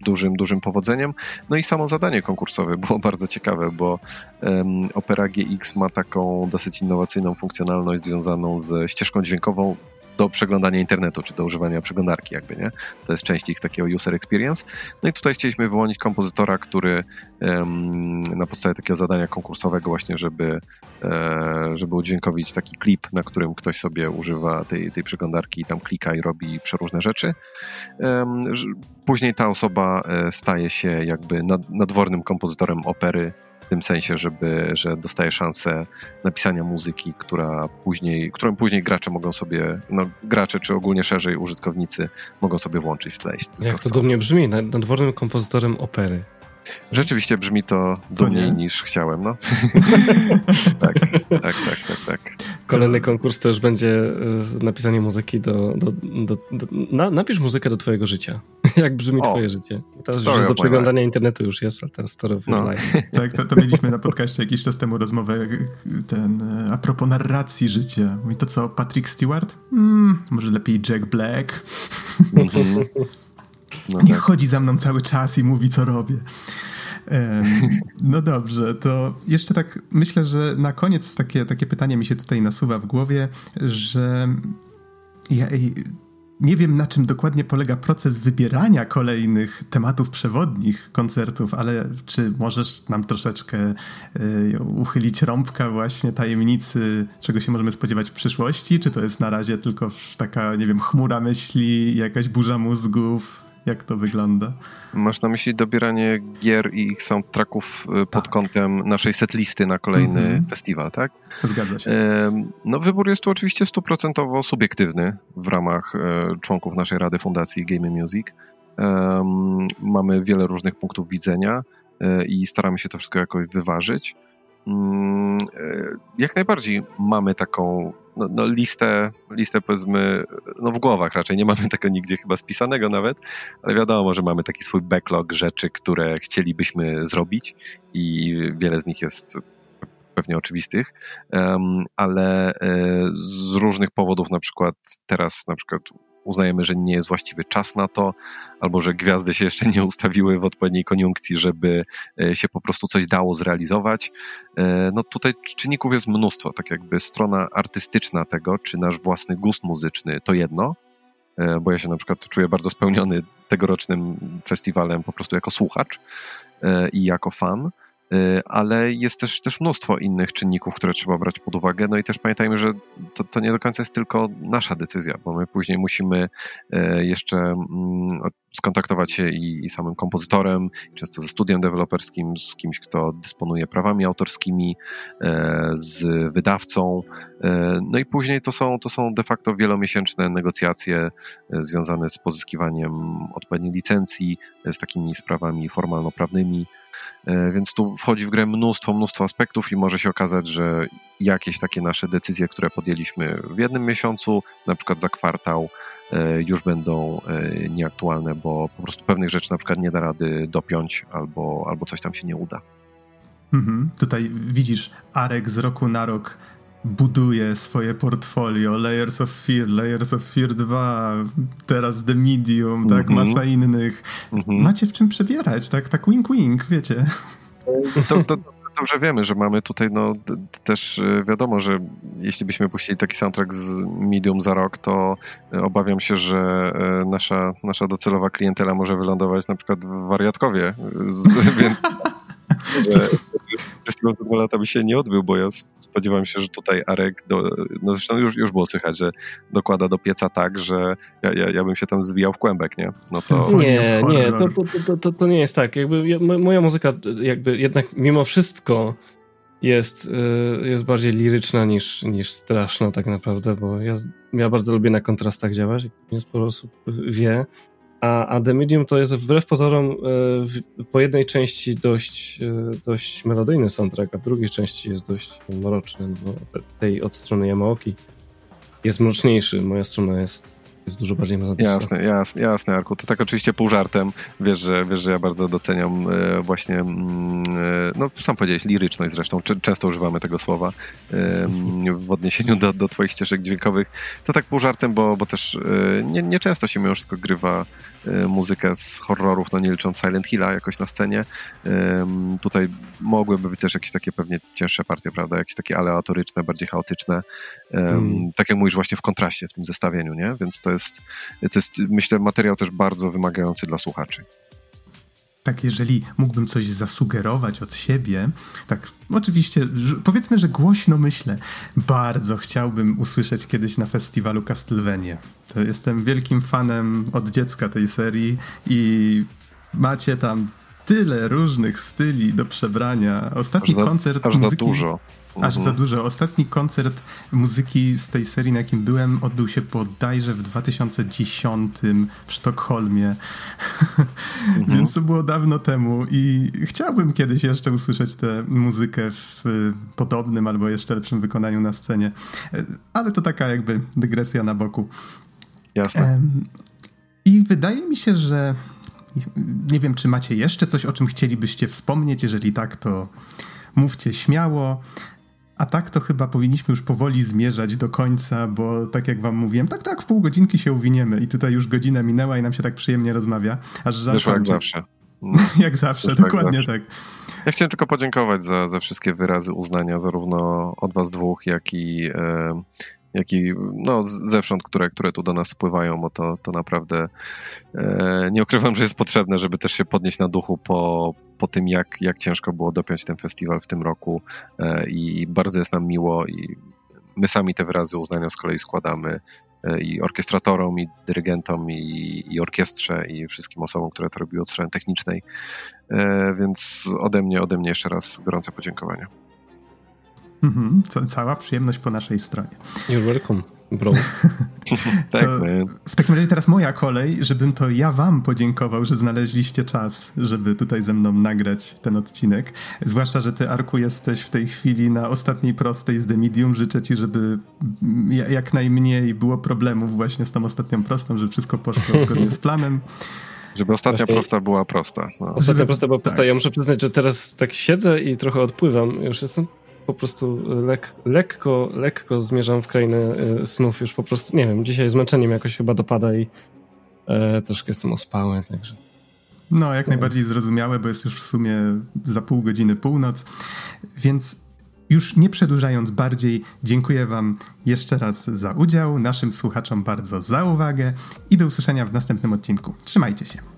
dużym, dużym powodzeniem. No i samo zadanie konkursowe było (laughs) bardzo ciekawe, bo Opera GX ma taką dosyć innowacyjną funkcjonalność związaną ze ścieżką dźwiękową do przeglądania internetu, czy do używania przeglądarki jakby, nie? To jest część ich takiego user experience. No i tutaj chcieliśmy wyłonić kompozytora, który um, na podstawie takiego zadania konkursowego właśnie, żeby, e, żeby udźwiękowić taki klip, na którym ktoś sobie używa tej, tej przeglądarki i tam klika i robi przeróżne rzeczy. Um, później ta osoba e, staje się jakby nad, nadwornym kompozytorem opery tym sensie, żeby, że dostaje szansę napisania muzyki, która później, którą później gracze mogą sobie, no gracze czy ogólnie szerzej użytkownicy mogą sobie włączyć w tle. Jak to dumnie brzmi, nadwornym kompozytorem opery. Rzeczywiście brzmi to dumniej niż chciałem, no. (laughs) tak, tak, tak, tak, tak. Kolejny konkurs to już będzie e, napisanie muzyki do... do, do, do na, napisz muzykę do twojego życia. (laughs) Jak brzmi o, twoje życie. Teraz już do przeglądania internetu już jest, ale teraz story of no. life. (laughs) Tak, to, to mieliśmy na podcaście jakiś czas temu rozmowę ten, e, a propos narracji życia. I to co, Patrick Stewart? Hmm, może lepiej Jack Black? No Niech tak. chodzi za mną cały czas i mówi, co robię. (laughs) No dobrze, to jeszcze tak myślę, że na koniec takie, takie pytanie mi się tutaj nasuwa w głowie, że ja nie wiem na czym dokładnie polega proces wybierania kolejnych tematów przewodnich koncertów, ale czy możesz nam troszeczkę y, uchylić rąbka właśnie tajemnicy, czego się możemy spodziewać w przyszłości? Czy to jest na razie tylko taka, nie wiem, chmura myśli, jakaś burza mózgów? Jak to wygląda? Masz na myśli dobieranie gier i ich soundtracków y, pod tak. kątem naszej setlisty na kolejny -hmm. festiwal, tak? Zgadza się. No wybór jest tu oczywiście stuprocentowo subiektywny w ramach e, członków naszej Rady Fundacji Game Music. Mamy wiele różnych punktów widzenia e, i staramy się to wszystko jakoś wyważyć. Mm, e, jak najbardziej mamy taką no, no, listę, listę powiedzmy, no w głowach raczej, nie mamy tego nigdzie chyba spisanego nawet, ale wiadomo, że mamy taki swój backlog rzeczy, które chcielibyśmy zrobić i wiele z nich jest pewnie oczywistych, ale e, z różnych powodów, na przykład teraz na przykład uznajemy, że nie jest właściwy czas na to, albo że gwiazdy się jeszcze nie ustawiły w odpowiedniej koniunkcji, żeby e, się po prostu coś dało zrealizować. E, no tutaj czynników jest mnóstwo, tak jakby strona artystyczna tego, czy nasz własny gust muzyczny to jedno, e, bo ja się na przykład czuję bardzo spełniony tegorocznym festiwalem po prostu jako słuchacz i jako fan. Y, ale jest też, też mnóstwo innych czynników, które trzeba brać pod uwagę. No i też pamiętajmy, że to, to nie do końca jest tylko nasza decyzja, bo my później musimy y, jeszcze mm, skontaktować się i, i samym kompozytorem, często ze studiem deweloperskim, z kimś, kto dysponuje prawami autorskimi, y, z wydawcą. No i później to są, to są de facto wielomiesięczne negocjacje związane z pozyskiwaniem odpowiedniej licencji, z takimi sprawami formalno-prawnymi. E, więc tu wchodzi w grę mnóstwo, mnóstwo aspektów i może się okazać, że jakieś takie nasze decyzje, które podjęliśmy w jednym miesiącu, na przykład za kwartał, e, już będą e, nieaktualne, bo po prostu pewnych rzeczy na przykład nie da rady dopiąć albo, albo coś tam się nie uda. Mhm. Tutaj widzisz, Arek z roku na rok buduje swoje portfolio, Layers of Fear, Layers of Fear 2, teraz The Medium, mm -hmm. tak, masa innych. Mm -hmm. Macie w czym przebierać, tak, tak wink wink, wiecie. To, to, dobrze wiemy, że mamy tutaj, no też e, wiadomo, że jeśli byśmy puścili taki soundtrack z Medium za rok, to e, obawiam się, że e, nasza, nasza docelowa klientela może wylądować na przykład w wariatkowie, z, (laughs) więc (laughs) festiwal za dwa lata by się nie odbył, bo ja spodziewam się, że tutaj Arek, do, no zresztą już, już było słychać, że dokłada do pieca tak, że ja, ja, ja bym się tam zwijał w kłębek, nie? No to... Nie, nie, to, to, to, to, nie jest tak. Jakby moja muzyka jakby jednak mimo wszystko jest, y, jest bardziej liryczna niż, niż straszna tak naprawdę, bo ja, ja bardzo lubię na kontrastach działać, jak sporo osób wie. A, a The Medium to jest wbrew pozorom e, w, po jednej części dość, e, dość melodyjny soundtrack, a w drugiej części jest dość mroczny. No, tej od strony Yamaoki jest mroczniejszy, moja strona jest jest dużo bardziej melodyczna. Jasne, jasne, jasne, Arku. To tak oczywiście pół żartem. Wiesz, że, wiesz, że ja bardzo doceniam e, właśnie, mm, no sam powiedziałeś, liryczność zresztą. Często używamy tego słowa w odniesieniu do, do twoich ścieżek dźwiękowych. To tak pół żartem, bo, bo też nie, nie często się mimo wszystko grywa muzykę z horrorów, no nie licząc Silent Hilla jakoś na scenie. Tutaj mogłyby być też jakieś takie pewnie cięższe partie, prawda? Jakieś takie aleatoryczne, bardziej chaotyczne. Hmm. Tak jak mówisz właśnie w kontraście w tym zestawieniu, nie? Więc to jest, to jest, myślę, materiał też bardzo wymagający dla słuchaczy. Tak, jeżeli mógłbym coś zasugerować od siebie, tak, oczywiście, powiedzmy, że głośno myślę, bardzo chciałbym usłyszeć kiedyś na festiwalu Castlevania. To jestem wielkim fanem od dziecka tej serii i macie tam tyle różnych styli do przebrania. Ostatni aż koncert muzyki... dużo. Aż Mhm. za dużo. Ostatni koncert muzyki z tej serii, na jakim byłem, odbył się bodajże w 2010 w Sztokholmie. (laughs) Mhm. Więc to było dawno temu i chciałbym kiedyś jeszcze usłyszeć tę muzykę w y, podobnym albo jeszcze lepszym wykonaniu na scenie. E, Ale to taka jakby dygresja na boku. Jasne. I wydaje mi się, że nie wiem, czy macie jeszcze coś, o czym chcielibyście wspomnieć. Jeżeli tak, to mówcie śmiało. A tak to chyba powinniśmy już powoli zmierzać do końca, bo tak jak wam mówiłem, tak, tak, w pół godzinki się uwiniemy i tutaj już godzina minęła i nam się tak przyjemnie rozmawia. Aż żal Wyszło (laughs) jak zawsze. jak zawsze, jak dokładnie zawsze. tak. Ja chciałem tylko podziękować za, za wszystkie wyrazy uznania, zarówno od was dwóch, jak i, e, jak i no, zewsząd, które, które tu do nas spływają, bo to, to naprawdę e, nie ukrywam, że jest potrzebne, żeby też się podnieść na duchu po, po tym, jak, jak ciężko było dopiąć ten festiwal w tym roku e, i bardzo jest nam miło i my sami te wyrazy uznania z kolei składamy e, i orkiestratorom, i dyrygentom, i, i orkiestrze, i wszystkim osobom, które to robiły od strony technicznej. E, więc ode mnie, ode mnie jeszcze raz gorące podziękowania. Mhm, ca- cała przyjemność po naszej stronie. You're welcome, bro. (laughs) tak, W takim razie teraz moja kolej, żebym to ja wam podziękował, że znaleźliście czas, żeby tutaj ze mną nagrać ten odcinek. Zwłaszcza, że ty, Arku, jesteś w tej chwili na ostatniej prostej z The Medium. Życzę ci, żeby ja- jak najmniej było problemów właśnie z tą ostatnią prostą, żeby wszystko poszło (laughs) zgodnie z planem. żeby ostatnia Właśnie- prosta była prosta. No. Ostatnia Żeby- prosta była tak. prosta. Ja muszę przyznać, że teraz tak siedzę i trochę odpływam. Już jestem po prostu lek, lekko, lekko zmierzam w krainę y, snów. Już po prostu, nie wiem, dzisiaj zmęczeniem jakoś chyba dopada i e, troszkę jestem ospały, także... No, jak najbardziej zrozumiałe, bo jest już w sumie za pół godziny północ. Więc już nie przedłużając bardziej, dziękuję Wam jeszcze raz za udział, naszym słuchaczom bardzo za uwagę i do usłyszenia w następnym odcinku. Trzymajcie się.